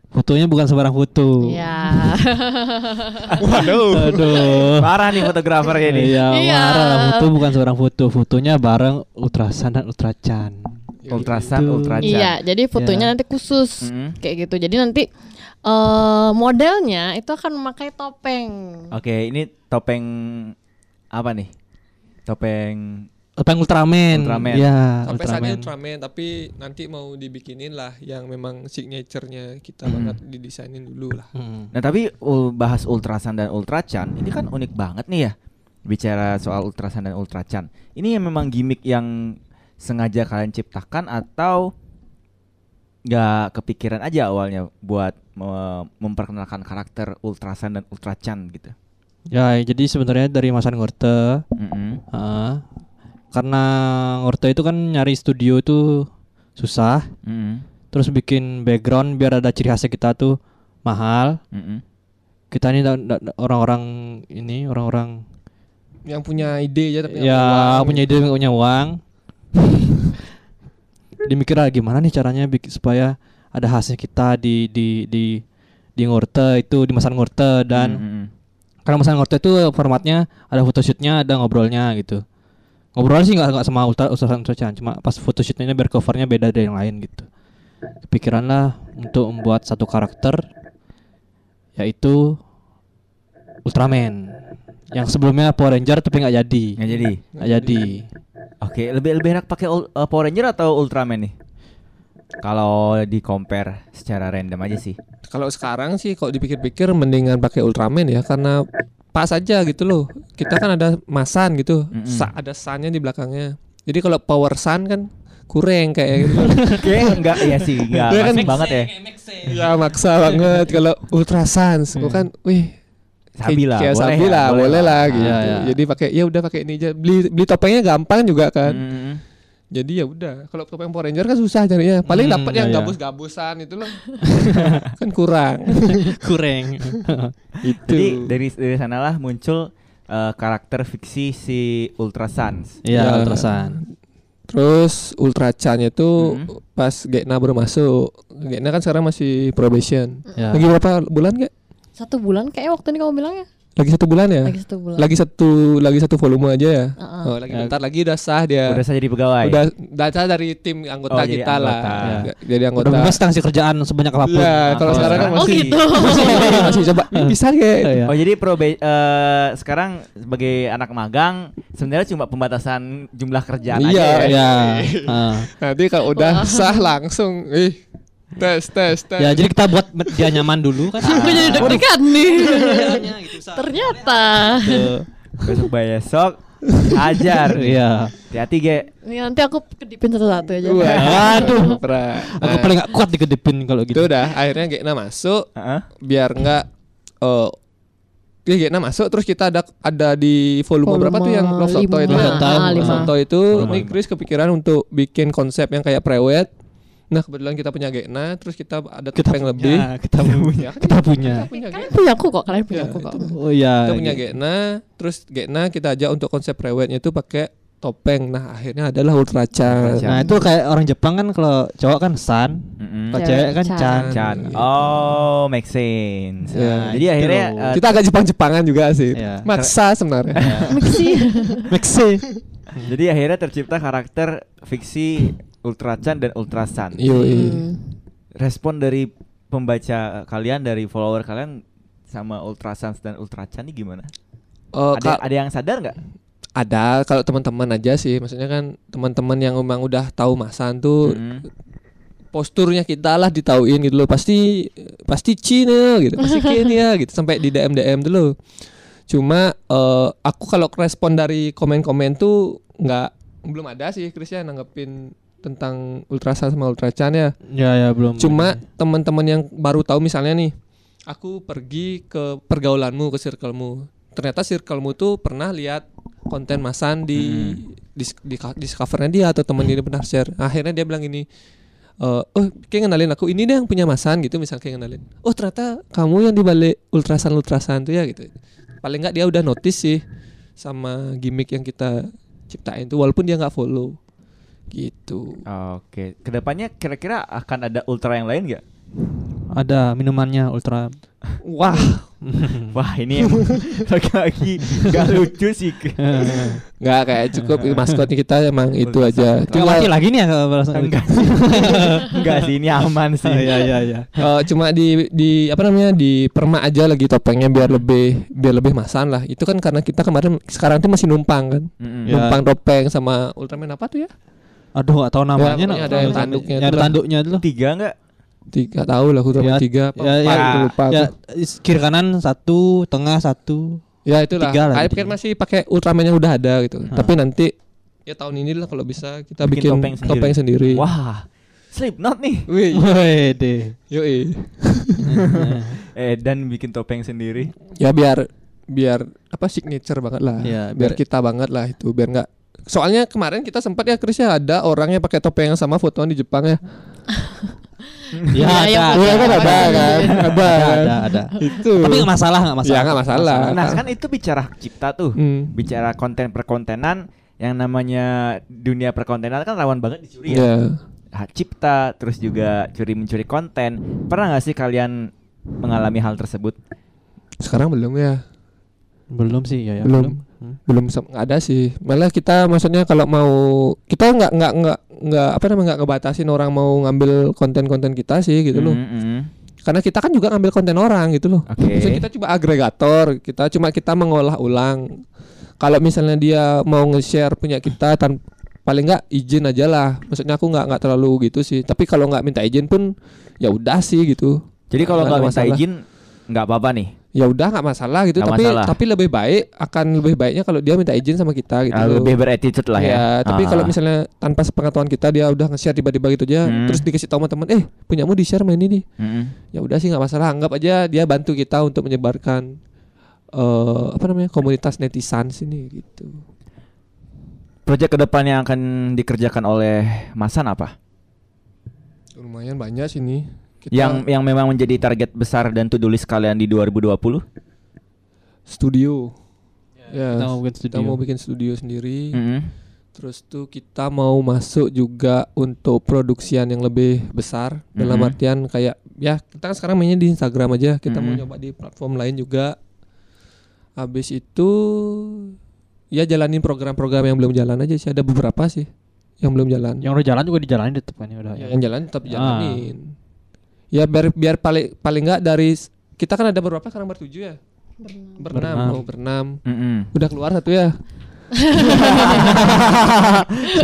Fotonya bukan sembarang foto. Iya. Waduh. Aduh. Parah nih fotografernya nih Iya, Iya. marah lah. Foto bukan seorang foto. Fotonya bareng Ultrasan dan Ultracan. Ultrasan, Gitu. ultracan iya, jadi fotonya Iya. nanti khusus Mm-mm. kayak gitu. Jadi nanti eh modelnya itu akan memakai topeng. Oke ini topeng Apa nih Topeng Topeng Ultraman. Ultraman. Iya, Sampai saatnya Ultraman. Ultraman tapi nanti mau dibikinin lah yang memang signaturenya kita Hmm. banget didesainin dulu lah. Hmm. Nah tapi bahas ultrasan dan ultracan Ini kan unik banget nih ya Bicara soal ultrasan dan ultracan Ini yang memang gimmick yang Sengaja kalian ciptakan Atau nggak kepikiran aja awalnya Buat me- memperkenalkan karakter ultrasan dan ultracan gitu Ya, jadi sebenarnya dari Masan Ngorte Mm-mm. Heeh. Karena Ngorte itu kan nyari studio itu susah. Mm-mm. Terus bikin background biar ada ciri khasnya kita tuh mahal. Mm-mm. Kita ini orang-orang ini orang-orang Yang punya ide aja tapi ya punya ide nggak punya uang. Dimikir lah gimana nih caranya bikin supaya ada khasnya kita di di di di ngurte itu di masan ngurte dan Mm-mm. karena masan ngurte itu formatnya ada photoshootnya ada ngobrolnya gitu. Ngobrol sih nggak nggak sama ultra ultra ultra cuma pas photoshootnya ini biar covernya beda dari yang lain gitu. Kepikiran lah untuk membuat satu karakter yaitu Ultraman yang sebelumnya Power Ranger tapi nggak jadi Nggak jadi. nggak jadi Oke, lebih lebih enak pakai uh, Power Ranger atau Ultraman nih? Kalau di compare secara random aja sih. Kalau sekarang sih kalau dipikir-pikir mendingan pakai Ultraman ya karena pas aja gitu loh. Kita kan ada masan gitu. Mm-mm. Sa- ada sannya di belakangnya. Jadi kalau power sun kan kurang kayak gitu. Oke, enggak iya sih, enggak Iya kan? banget ya. ya maksa banget kalau ultra sans. Gua kan wih Sabi lah, kayak boleh sabi ya, lah, boleh lah gitu. Iya, iya. Jadi pakai ya udah pakai ini aja. Beli beli topengnya gampang juga kan. Mm-mm. Jadi ya udah, kalau topeng Power Ranger kan susah carinya. Paling Hmm, dapat iya, yang iya. gabus-gabusan itu loh. kan kurang. kurang itu. Jadi dari dari sanalah muncul uh, karakter fiksi si Ultra Sans. Iya, Ya. ultrasan. Terus Ultra Chan-nya itu Mhm. pas Gekna baru masuk. Gekna kan sekarang masih probation. Ya. Lagi berapa bulan Gek? Satu bulan kayak waktu ini kamu bilang ya? Lagi satu bulan ya? Lagi satu bulan. Lagi satu lagi satu volume aja ya? Heeh. Oh, lagi Ya. bentar lagi udah sah dia. Udah saya jadi pegawai. Udah data dari tim anggota Oh, kita lah. anggota. Ya, Jadi Udah anggota. bebas kita kasih kerjaan sebanyak apa pun. Iya, Nah, kalau sekarang kan Oh masih gitu. masih, masih coba bisa kayak Iya. Oh jadi probe eh, sekarang sebagai anak magang sebenarnya cuma pembatasan jumlah kerjaan Iya, aja. ya? Iya. Heeh. nanti kalau udah Wah. sah langsung ih tes tes tes. Ya, jadi kita buat dia nyaman dulu kan. Aku jadi deg-degan nih. gitu, Ternyata. Besok besok ajar. Iya. Hati-hati ge. Nih nanti aku kedipin satu-satu aja. Wah, aduh, berat. Aku Nah, paling gak kuat dikedipin kalau itu gitu. udah akhirnya Gekna masuk Heeh. biar enggak eh ya Gekna masuk terus kita ada ada di volume, Volume berapa tuh yang Love Soto itu? lima. Love Soto. Ah, Love lima. Soto itu ini. Chris kepikiran untuk bikin konsep yang kayak prewed. Nah, kebetulan kita punya Gekna, terus kita ada Kita topeng punya, lebih. kita punya, kita punya. Kita punya Kalian punya aku kok, kalian punya Ya, aku kok. itu. Oh iya. Kita punya gitu. Gekna, terus Gekna kita ajak untuk konsep prewednya itu pakai topeng. Nah, akhirnya adalah Ultra Chan. Ultra Nah itu kayak orang Jepang kan kalau cowok kan San, Mm-mm. kalau Cewek kan Chan. Chan. Chan. Gitu. Oh, make sense. Ya, Jadi itu akhirnya eh, Kita agak Jepang-Jepangan juga sih. Iya. Maksa sebenarnya. Mixi. Mixi. jadi akhirnya tercipta karakter fiksi Ultra Chan dan Ultra Sun. Yoi. Hmm. Respon dari pembaca kalian dari follower kalian sama Ultra Suns dan Ultra Chan ini gimana? Oh, ada ada yang sadar nggak? ada kalau teman-teman aja sih. Maksudnya kan teman-teman yang memang udah tahu Masan tuh Mm-mm. posturnya kita lah ditauin gitu loh. Pasti pasti Cina gitu, pasti Kenya gitu sampai di DM DM dulu. Cuma eh, aku kalau respon dari komen-komen tuh nggak belum ada sih Chris ya nanggepin tentang Ultrasan sama Ultrachan ya. Ya ya belum. Cuma teman-teman yang baru tahu misalnya nih, aku pergi ke pergaulanmu, ke circlemu. Ternyata circlemu tuh pernah lihat konten Masan di di, di, di covernya dia atau temen dia pernah share. Akhirnya dia bilang ini, eh oh kayak ngenalin aku ini deh yang punya Masan gitu misalnya kayak ngenalin. Oh ternyata kamu yang dibalik ultrasan ultrasan tuh ya gitu. Paling nggak dia udah notice sih sama gimmick yang kita ciptain tuh walaupun dia nggak follow gitu. Oke, ke depannya kira-kira akan ada ultra yang lain nggak? ada minumannya ultra. Wah, Wah ini lagi-lagi gak lucu sih. nggak kayak cukup maskotnya kita emang itu aja. Itu mati lagi nih ya. Enggak sih, enggak sih ini aman sih. Oh, iya iya iya. Eh, cuma di di apa namanya di perma aja lagi topengnya biar lebih biar lebih masan lah. Itu kan karena kita kemarin sekarang tuh masih numpang kan. Mm-mm. Ya. Numpang topeng sama Ultraman apa tuh ya? Aduh, gak tahu namanya. pokoknya nak. ada yang tanduknya Yang ada tanduknya dulu. Tiga enggak? Tiga tahu lah Ultraman Ya, tiga apa ya, empat, ya, aku lupa Ya, aku. kiri kanan satu, tengah satu. Ya itulah. tiga lah, pikir tiga. masih pakai Ultraman yang udah ada gitu. Hmm. Tapi nanti ya tahun ini lah kalau bisa kita Bikin bikin, topeng sendiri. topeng sendiri. Wah, Slipknot nih. Wih, Wede. yoi. Eh dan bikin topeng sendiri. Ya biar biar apa signature banget lah. Ya, biar, biar- kita banget lah itu biar nggak Soalnya kemarin kita sempat ya Chris ya ada orang yang pakai topeng yang sama fotoan di Jepang ya. Ya, Ya, ada, Iya kan ada, ada kan? Ada. ada, ada, ada. Itu. Tapi nggak masalah, nggak masalah. Ya nggak masalah. Nah, kan itu bicara cipta tuh. Hmm. Bicara konten perkontenan yang namanya dunia perkontenan kan rawan banget dicuri ya. Iya. Hak cipta, terus juga curi mencuri konten. Pernah nggak sih kalian mengalami hal tersebut? Sekarang belum ya. Belum sih, ya, ya Belum. Hmm. belum sem- nggak ada sih malah kita maksudnya kalau mau kita nggak nggak nggak nggak apa namanya nggak ngebatasin orang mau ngambil konten-konten kita sih gitu loh Mm, mm. karena kita kan juga ngambil konten orang gitu loh Oke. Maksudnya kita cuma agregator kita cuma kita mengolah ulang kalau misalnya dia mau nge-share punya kita tan paling nggak izin aja lah maksudnya aku nggak nggak terlalu gitu sih tapi kalau nggak minta izin pun ya udah sih gitu Jadi kalau Nggak minta masalah. izin nggak apa-apa nih. Ya udah nggak masalah gitu Nggak tapi masalah. tapi lebih baik akan lebih baiknya kalau dia minta izin sama kita gitu loh. lebih berattitude lah ya. Ya, tapi Ah. kalau misalnya tanpa sepengetahuan kita dia udah nge-share tiba-tiba gitu aja, Hmm. terus dikasih tahu sama teman, eh punyamu di-share main ini, Mm-mm. ya udah sih nggak masalah, anggap aja dia bantu kita untuk menyebarkan eh apa namanya komunitas netizen sini gitu. Proyek ke depan yang akan dikerjakan oleh Masan apa? Lumayan banyak sini. Kita Yang yang memang menjadi target besar dan to do list kalian di 2020? studio. Ya, Kita mau bikin kita studio. mau bikin studio sendiri. Mm-mm. Terus tuh kita mau masuk juga untuk produksian yang lebih besar dalam Mhm. artian kayak ya kita kan sekarang mainnya di Instagram aja, kita mau Mhm. nyoba di platform lain juga. Habis itu ya jalanin program-program yang belum jalan aja sih ada beberapa sih yang belum jalan. Yang udah jalan juga dijalanin tetap kan ya udah. Ya, yang jalan tetap Ah. Ya biar biar paling paling nggak dari kita kan ada berapa sekarang bertujuh ya? Berenam. Berenam. Oh, berenam. Udah keluar satu ya.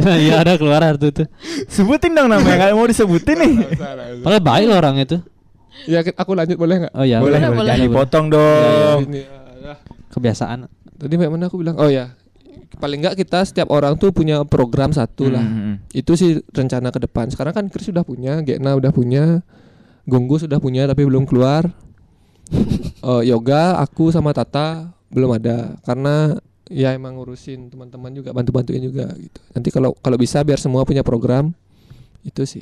Iya ada keluar itu tuh. Sebutin dong namanya, nggak mau disebutin nih. Padahal baik loh orang itu. Ya aku lanjut boleh nggak? Oh ya. boleh, boleh, boleh. boleh. Jangan dipotong Ya, dong. ini, ya. Kebiasaan. Tadi mana aku bilang? Oh ya, paling nggak kita setiap orang tuh punya program satu lah. Mm-mm. Itu sih rencana ke depan. Sekarang kan Chris sudah punya, Gena udah punya, Gunggu sudah punya tapi belum keluar. Eh, yoga, aku sama Tata belum ada karena ya emang ngurusin teman-teman juga bantu-bantuin juga gitu. Nanti kalau kalau bisa biar semua punya program itu sih.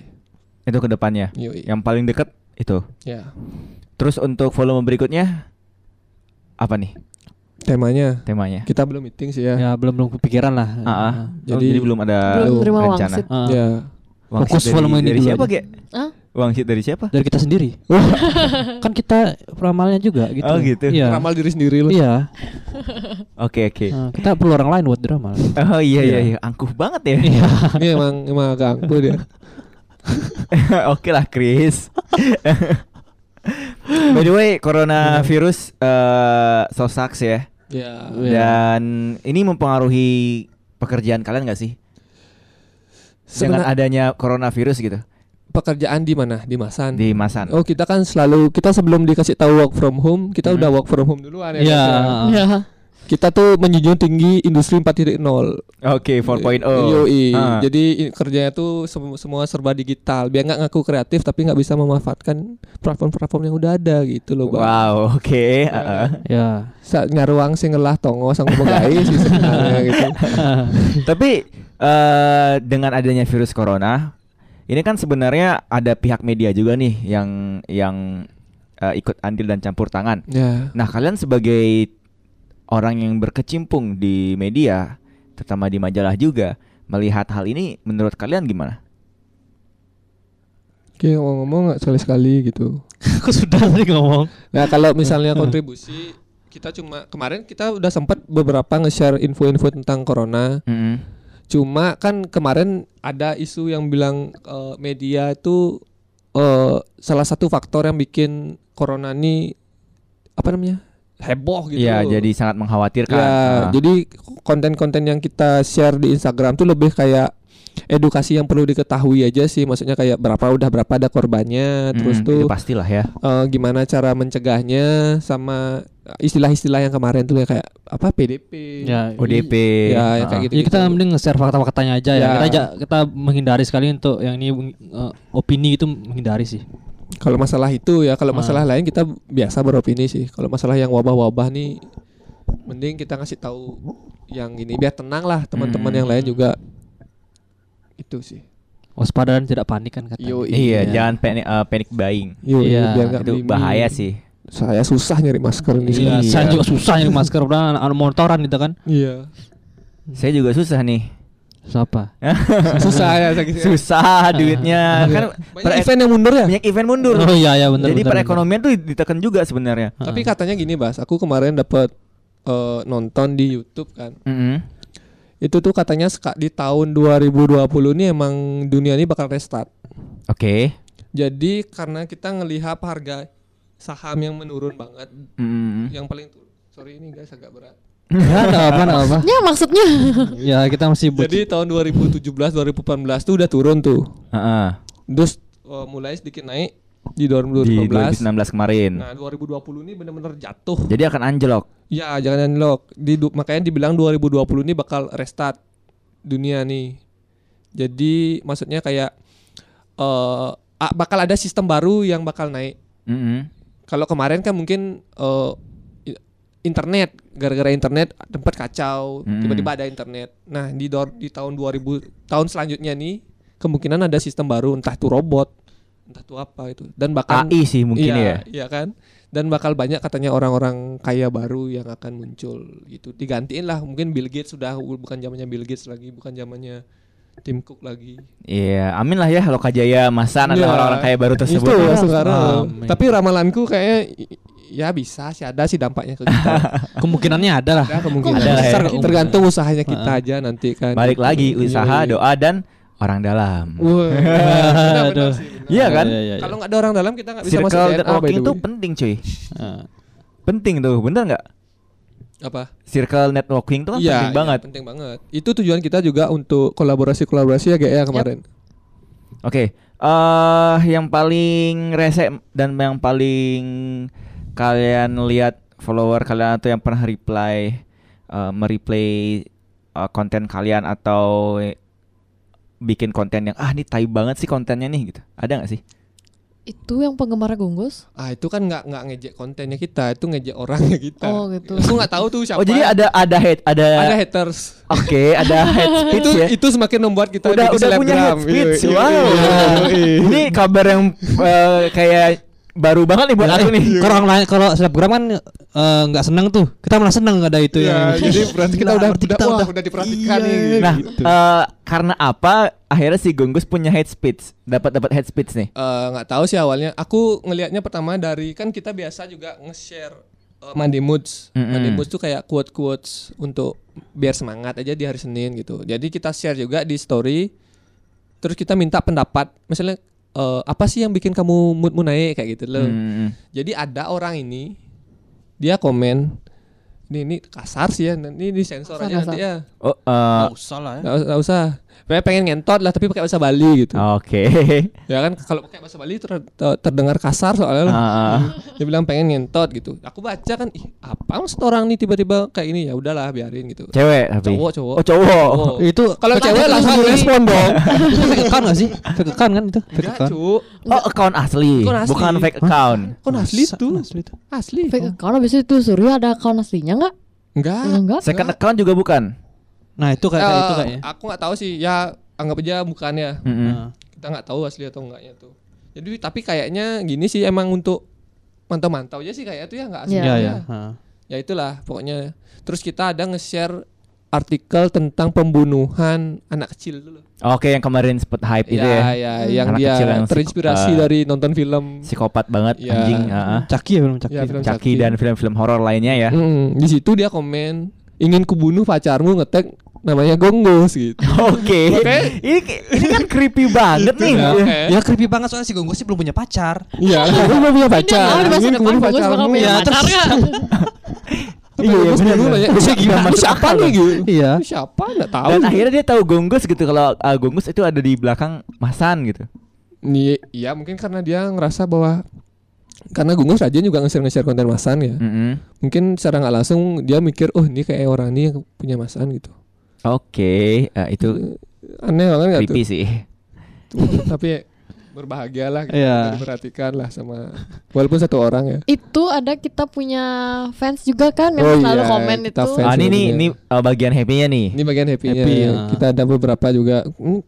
Itu ke depannya. Yoi. Yang paling deket itu. Ya, Terus untuk volume berikutnya apa nih temanya temanya? kita belum meeting sih ya. Ya belum belum kepikiran lah. Ah, ah. Jadi- Oh, jadi belum ada Belum terima rencana. wangsit. Ah. Ya. Wangsit Fokus dari, volume ini dari dulu siapa, aja. Ge? Hah? Wangsit dari siapa? Dari kita sendiri. kan kita ramalnya juga gitu. Oh, gitu. Iya. Ramal diri sendiri loh. Iya. Oke, oke. Ah, kita perlu orang lain buat drama. Oh iya iya Iya. iya, angkuh banget ya. Iya. Ini emang emang agak angkuh dia. Oke lah, Chris. By the way, coronavirus eh so sucks ya. Ya. Iya. Dan ini mempengaruhi pekerjaan kalian gak sih? Dengan Sebenar- adanya coronavirus gitu pekerjaan di mana? Di Masan. di Masan. Oh, kita kan selalu kita sebelum dikasih tahu work from home, kita Hmm. udah work from home duluan ya. Iya. guys, ya. Ya. Kita tuh menjunjung tinggi industri 4.0. Oke, 4.0. Yoi. Ah. Jadi kerjanya tuh sem- semua serba digital. Biar nggak ngaku kreatif tapi nggak bisa memanfaatkan platform-platform yang udah ada gitu loh, Bang. Wow, oke. heeh. Ya. Sa nyaruang sing ngelah tongo sang sih sebenarnya gitu. Tapi eh dengan adanya virus corona, ini kan sebenarnya ada pihak media juga nih yang yang eh, ikut andil dan campur tangan. Ya. Nah, kalian sebagai orang yang berkecimpung di media, terutama di majalah juga, melihat hal ini menurut kalian gimana? Oke, ngomong-ngomong nggak sekali-sekali gitu. Aku sudah tadi ngomong. Nah kalau misalnya kontribusi kita cuma kemarin kita udah sempat beberapa nge-share info-info tentang corona. Mm-mm. Cuma kan kemarin ada isu yang bilang eh, media itu eh, salah satu faktor yang bikin corona ini apa namanya heboh gitu. Iya, jadi sangat mengkhawatirkan. Ya, Ah. jadi konten-konten yang kita share di Instagram tuh lebih kayak edukasi yang perlu diketahui aja sih. Maksudnya kayak berapa udah berapa ada korbannya, terus Mm, tuh itu pastilah ya. eh, gimana cara mencegahnya sama istilah-istilah yang kemarin tuh ya kayak apa PDP. Ya. ODP. Ya, ah. kayak gitu. Jadi kita mending nge-share fakta-faktanya aja ya. Ya. Kita ja- kita menghindari sekali untuk yang ini eh, opini itu menghindari sih. Kalau masalah itu ya, kalau Ah. masalah lain kita biasa beropini sih. Kalau masalah yang wabah-wabah nih mending kita ngasih tahu yang ini biar tenang lah teman-teman Hmm. yang lain juga itu sih Waspada dan tidak panik kan katanya. Yo, Iya, jangan panic uh, panic buying. Yo, Iya, biar Itu beli bahaya mie. sih. Saya susah nyari masker ini Iya, sekarang. saya juga susah nyari masker udah anak motoran gitu kan. iya Saya juga susah nih. Siapa? susah ya saya ya. Susah duitnya kan banyak per- event yang mundur ya banyak event mundur. Oh iya iya benar Jadi perekonomian tuh ditekan juga sebenarnya. benar. tapi katanya gini Bas aku kemarin dapat eh, nonton di YouTube kan Mm-mm. itu tuh katanya di tahun 2020 ini emang dunia ini bakal restart Oke. jadi karena kita ngelihat harga saham yang menurun banget Mm-mm. yang paling tuh sorry ini guys agak berat Ya, ada apa ada apa. Ya maksudnya Ya kita masih buat jadi tahun 2017 2018 tuh udah turun tuh Heeh. terus eh, mulai sedikit naik di Di 2019 2019 kemarin. nah 2020 ini benar-benar jatuh Jadi akan anjlok. Ya jangan unlock. Di du- makanya dibilang 2020 ini bakal restart dunia nih. Jadi maksudnya kayak eh a- bakal ada sistem baru yang bakal naik. Mm-mm. Kalau kemarin kan mungkin i- internet gara-gara internet tempat kacau, tiba-tiba ada internet. Nah, di di tahun 2000 tahun selanjutnya nih kemungkinan ada sistem baru entah itu robot, entah itu apa itu. Dan bahkan AI sih mungkin iya, ya. Iya kan? Dan bakal banyak katanya orang-orang kaya baru yang akan muncul gitu. Digantiin lah mungkin Bill Gates sudah bukan zamannya Bill Gates lagi, bukan zamannya Tim Cook lagi. Iya, amin lah ya kalau Kajaya Masan Iya. adalah orang kaya baru tersebut. Itu ya. sekarang. Amin. Tapi ramalanku kayaknya ya bisa sih ada sih dampaknya ke kita. kemungkinannya ada lah. ada kemungkinan. Ada lah ya. Besar kok. Tergantung usahanya kita Heeh. aja nanti kan. Balik lagi Iya, usaha, iya. doa dan orang dalam. Wah, benar. Iya kan? Iya, iya, iya. Kalau nggak ada orang dalam kita nggak bisa masuk Circle DNA networking way. penting cuy. Ah. Penting tuh, bener nggak? Apa? Circle networking tuh kan Iya, penting iya, banget. penting banget. Itu tujuan kita juga untuk kolaborasi-kolaborasi ya kayak ya kemarin. Oke, eh yang paling rese dan yang paling kalian lihat follower kalian atau yang pernah reply eh, mereplay eh, konten kalian atau bikin konten yang ah ini tai banget sih kontennya nih gitu. Ada nggak sih? Itu yang penggemar Gonggus. Ah itu kan nggak nggak ngejek kontennya kita, itu ngejek orangnya kita. Oh, gitu. Aku nggak tahu tuh siapa. Oh jadi ada ada hate ada, ada haters. Oke ada hate speech itu ya. itu semakin membuat kita udah udah punya hate speech. Iya, iya, wow. iya. Ini kabar yang eh, kayak baru banget nih buat aku nih. Kalau orang lain kalau selebgram kan eh, nggak seneng tuh. Kita malah seneng ada itu Iya, yang. jadi berarti kita udah berarti udah, kita wah, udah- udah diperhatikan Iya. nih. Nah, gitu. eh, karena apa akhirnya si Gonggus punya hate speech, dapat dapat hate speech nih. Eh, nggak tahu sih awalnya. Aku ngelihatnya pertama dari kan kita biasa juga nge-share eh, Monday Moods. Mm-mm. Monday Moods tuh kayak quote quotes untuk biar semangat aja di hari Senin gitu. Jadi kita share juga di story. Terus kita minta pendapat. Misalnya eh, apa sih yang bikin kamu moodmu naik kayak gitu loh. Hmm. Jadi ada orang ini dia komen ini ini kasar sih ya. Ini di sensor Kasar, aja nanti ya. Oh, eh, Nggak usah lah ya. Usah, nggak usah. Pokoknya pengen ngentot lah tapi pakai bahasa Bali gitu. oke. Ya kan kalau pakai bahasa Bali ter- ter- terdengar kasar soalnya lah. Ah, Dia bilang pengen ngentot gitu. Aku baca kan ih apa maksud orang nih tiba-tiba kayak ini ya udahlah biarin gitu. cewek tapi. Cowok cowok. Oh, cowok. Cowok. Itu Kalau cewek account langsung respon dong. Itu fake account nggak sih? Fake account kan itu? Fake Enggak, account. cu. Oh, account asli, Account asli. bukan fake account. Kon asli tuh. Asli tuh. Asli. Fake account habis itu Surya ada account aslinya nggak? Enggak. Enggak. Second account juga bukan. Nah itu kayak kayak itu Eh, kayaknya. Aku nggak tahu sih. Ya anggap aja bukan ya. Mm-mm. Nah. Kita nggak tahu asli atau enggaknya tuh. Jadi tapi kayaknya gini sih emang untuk mantau-mantau aja sih kayak itu ya nggak asli. Iya, Iya ya. Heeh. ya itulah pokoknya terus kita ada nge-share artikel tentang pembunuhan anak kecil dulu Oke, yang kemarin sempat hype itu ya, ya. ya yang Anak dia kecil yang terinspirasi psiko- dari nonton film Psikopat banget Ya. anjing, heeh. Caki ya belum Caki. Ya, film Caki Caki. dan film-film horor lainnya ya. Mm, di situ dia komen ingin kubunuh pacarmu ngetek namanya gonggos gitu Oke. Oke. Ini ini kan creepy banget nih. ya, oke. Ya creepy banget soalnya si Gonggo sih belum punya pacar. Iya, gue belum punya pacar. Ini masa depan Gonggus bakal punya Ya, pacar terus nggak? Iya, iya, Gonggus lah ya. Bisa gimana siapa nih gitu? Iya. Siapa? Enggak tahu. Dan akhirnya dia tahu Gonggus gitu kalau uh, Gonggus itu ada di belakang Masan gitu. Nih, iya mungkin karena dia ngerasa bahwa karena Gunggus rajin juga nge-share nge-share konten Masan ya. Mm-mm. Mungkin secara nggak langsung dia mikir, oh ini kayak orang ini yang punya Masan gitu. Oke, uh, itu Aneh banget nggak tuh? sih. Tuh, Tapi berbahagia lah gitu, Iya. diperhatikan lah sama walaupun satu orang ya Itu ada kita punya fans juga kan yang Oh selalu iya, komen kita itu. Ah, ini nih ini uh, bagian happy-nya nih. ini bagian happy-nya Happy, ya. kita ada beberapa juga hmm,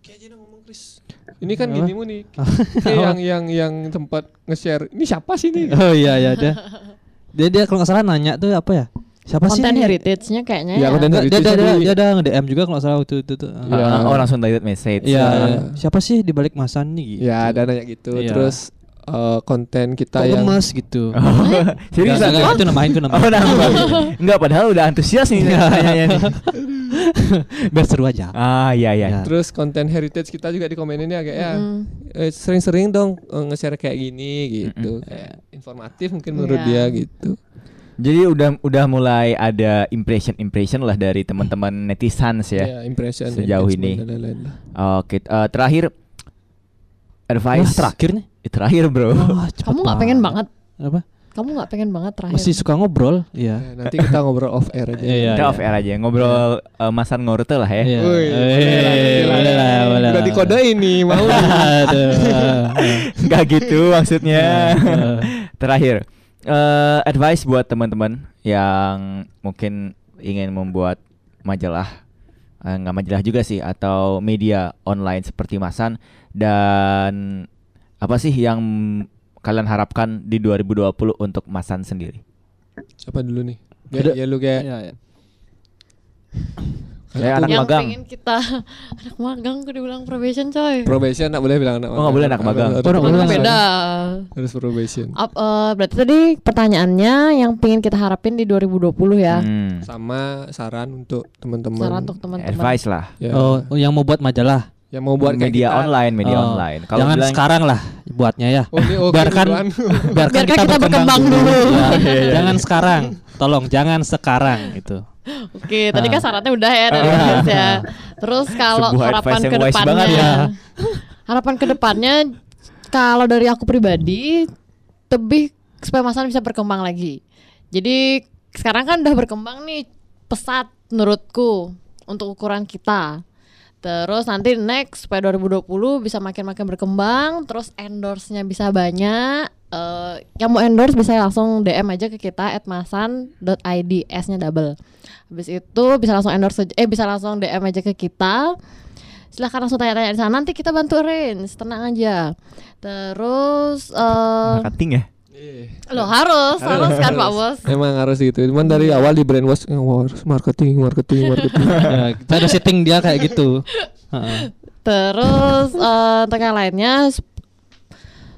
ini kan Apa? gini mu nih yang yang yang tempat nge-share ini siapa sih nih Oh iya iya dia. Dia dia kalau nggak salah nanya tuh apa ya? Siapa sih? Konten ini? heritage-nya kayaknya Ya, ya. konten Nggak, dia, dia, dia, Heritage ada nge-DM juga kalau salah waktu itu tuh. Iya. Ah, oh langsung direct message. Iya. Iya. Siapa sih di balik masan nih? Gitu. ya ada nanya gitu Iya. terus eh, konten kita Kok yang gemes gitu. Serius? Nggak, nggak, itu namain itu Oh, namain. nambah. Enggak padahal udah antusias nih nanya nih. Biar seru aja. Ah, iya iya. Ya. terus konten heritage kita juga dikomenin ya kayak ya Mm. eh, sering-sering dong eh, nge-share kayak gini gitu Mm-mm. kayak informatif mungkin menurut Iya. dia gitu Jadi udah udah mulai ada impression impression lah dari teman-teman netizens ya. Ya, impression Sejauh ini. dan lain-lain lah. Oke, eh, terakhir advice Wah, terakhir nih. Eh, terakhir bro. Cepet Kamu nggak pengen banget? Apa? Kamu nggak pengen banget terakhir? Masih suka ngobrol? Iya. Ya, nanti kita ngobrol off air aja Iya, Kita off air aja ngobrol eh, masan ngorte lah ya. Iya. Wih, Eh, boleh lah, boleh lah, udah lah. dikodein nih mau. Enggak gitu maksudnya. Iya. Terakhir, eh, advice buat teman-teman yang mungkin ingin membuat majalah, eh, nggak majalah juga sih, atau media online seperti Masan dan apa sih yang kalian harapkan di 2020 untuk Masan sendiri? Siapa dulu nih? Ya, ya lu kayak Iya, iya. Saya anak yang magang. pengen kita anak magang aku dibilang probation coy. probation nggak boleh bilang anak Oh, nggak boleh anak magang. Oh, nggak boleh Kan magang. beda. harus probation. Ap- eh, berarti tadi pertanyaannya yang pengen kita harapin di 2020 ya. Hmm, Sama saran untuk teman-teman Saran untuk teman-teman. advice lah. ya, Oh, yang mau buat majalah. yang mau buat kayak media kita. online, media Oh, online. Jangan bilang- sekarang lah buatnya ya. Oh, ini oke, biarkan biarkan Biarkan kita, kita berkembang dulu. Ya, Iya, iya, jangan sekarang. Tolong jangan sekarang itu. Oke, tadi Ah. kan syaratnya udah ya dari Ah. Chris ya. Terus kalau harapan ke depannya. ya. harapan ke depannya kalau dari aku pribadi lebih supaya Masan bisa berkembang lagi. Jadi sekarang kan udah berkembang nih pesat menurutku untuk ukuran kita. Terus nanti next supaya 2020 bisa makin-makin berkembang, terus endorse-nya bisa banyak. Eh, yang mau endorse bisa langsung DM aja ke kita @masan.id S-nya double. Habis itu bisa langsung endorse eh bisa langsung DM aja ke kita. Silahkan langsung tanya-tanya di sana. Nanti kita bantu arrange, tenang aja. Terus eh Marketing ya? Iya. lo harus, harus kan Pak Bos. Emang harus gitu. Cuman dari awal di brainwash eh, harus marketing, marketing, marketing. Ya, kita ada setting dia kayak gitu. Heeh. Terus eh untuk yang lainnya sup-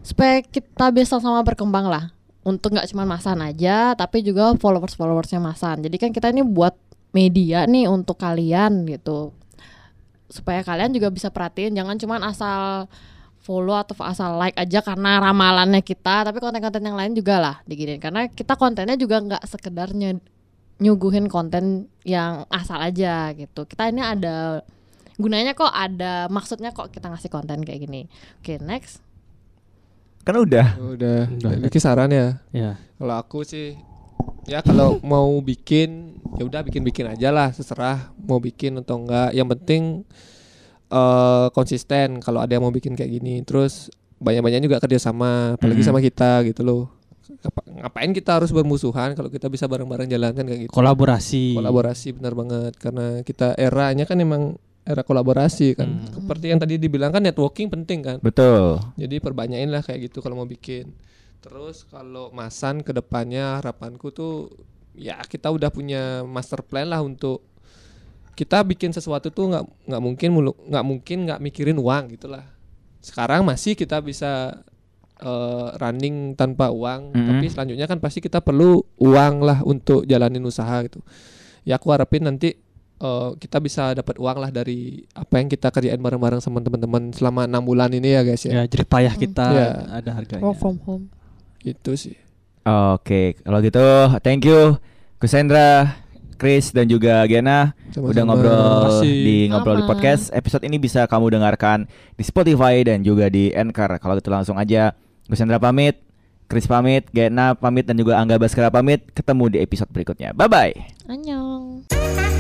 supaya kita bisa sama berkembang lah. Untuk nggak cuma Masan aja, tapi juga followers-followersnya Masan. Jadi kan kita ini buat media nih untuk kalian gitu. Supaya kalian juga bisa perhatiin, jangan cuma asal follow atau asal like aja karena ramalannya kita, tapi konten-konten yang lain juga lah diginin. Karena kita kontennya juga nggak sekedar ny- nyuguhin konten yang asal aja gitu. Kita ini ada gunanya kok ada maksudnya kok kita ngasih konten kayak gini. Oke, next. Kan udah. Udah. Udah. Ini saran ya. Ya. Kalau aku sih ya kalau mau bikin ya udah bikin-bikin aja lah terserah mau bikin atau enggak. Yang penting eh konsisten kalau ada yang mau bikin kayak gini. Terus banyak-banyak juga kerjasama, apalagi Mhm. sama kita gitu loh. Apa- Ngapain kita harus bermusuhan kalau kita bisa bareng-bareng jalan kan kayak gitu. Kolaborasi. Kolaborasi benar banget karena kita eranya kan emang era kolaborasi kan. Hmm. Seperti yang tadi dibilang kan networking penting kan. Betul. Jadi perbanyakin lah kayak gitu kalau mau bikin. Terus kalau Masan ke depannya harapanku tuh ya kita udah punya master plan lah untuk kita bikin sesuatu tuh nggak nggak mungkin mulu nggak mungkin nggak mikirin uang gitulah. Sekarang masih kita bisa eh, running tanpa uang, Mhm. tapi selanjutnya kan pasti kita perlu uang lah untuk jalanin usaha gitu. Ya aku harapin nanti eh, kita bisa dapat uang lah dari apa yang kita kerjain bareng-bareng sama teman-teman selama enam bulan ini ya guys ya. Ya, jerih payah kita Ya. ada harganya. Work from home. Itu sih. Oke, kalau gitu thank you Kusendra, Chris dan juga Gena Sama-sama. udah ngobrol di ngobrol di Sama. podcast. Episode ini bisa kamu dengarkan di Spotify dan juga di Anchor. Kalau gitu langsung aja Kusendra pamit, Chris pamit, Gena pamit dan juga Angga Baskara pamit. Ketemu di episode berikutnya. Bye bye. Annyeong.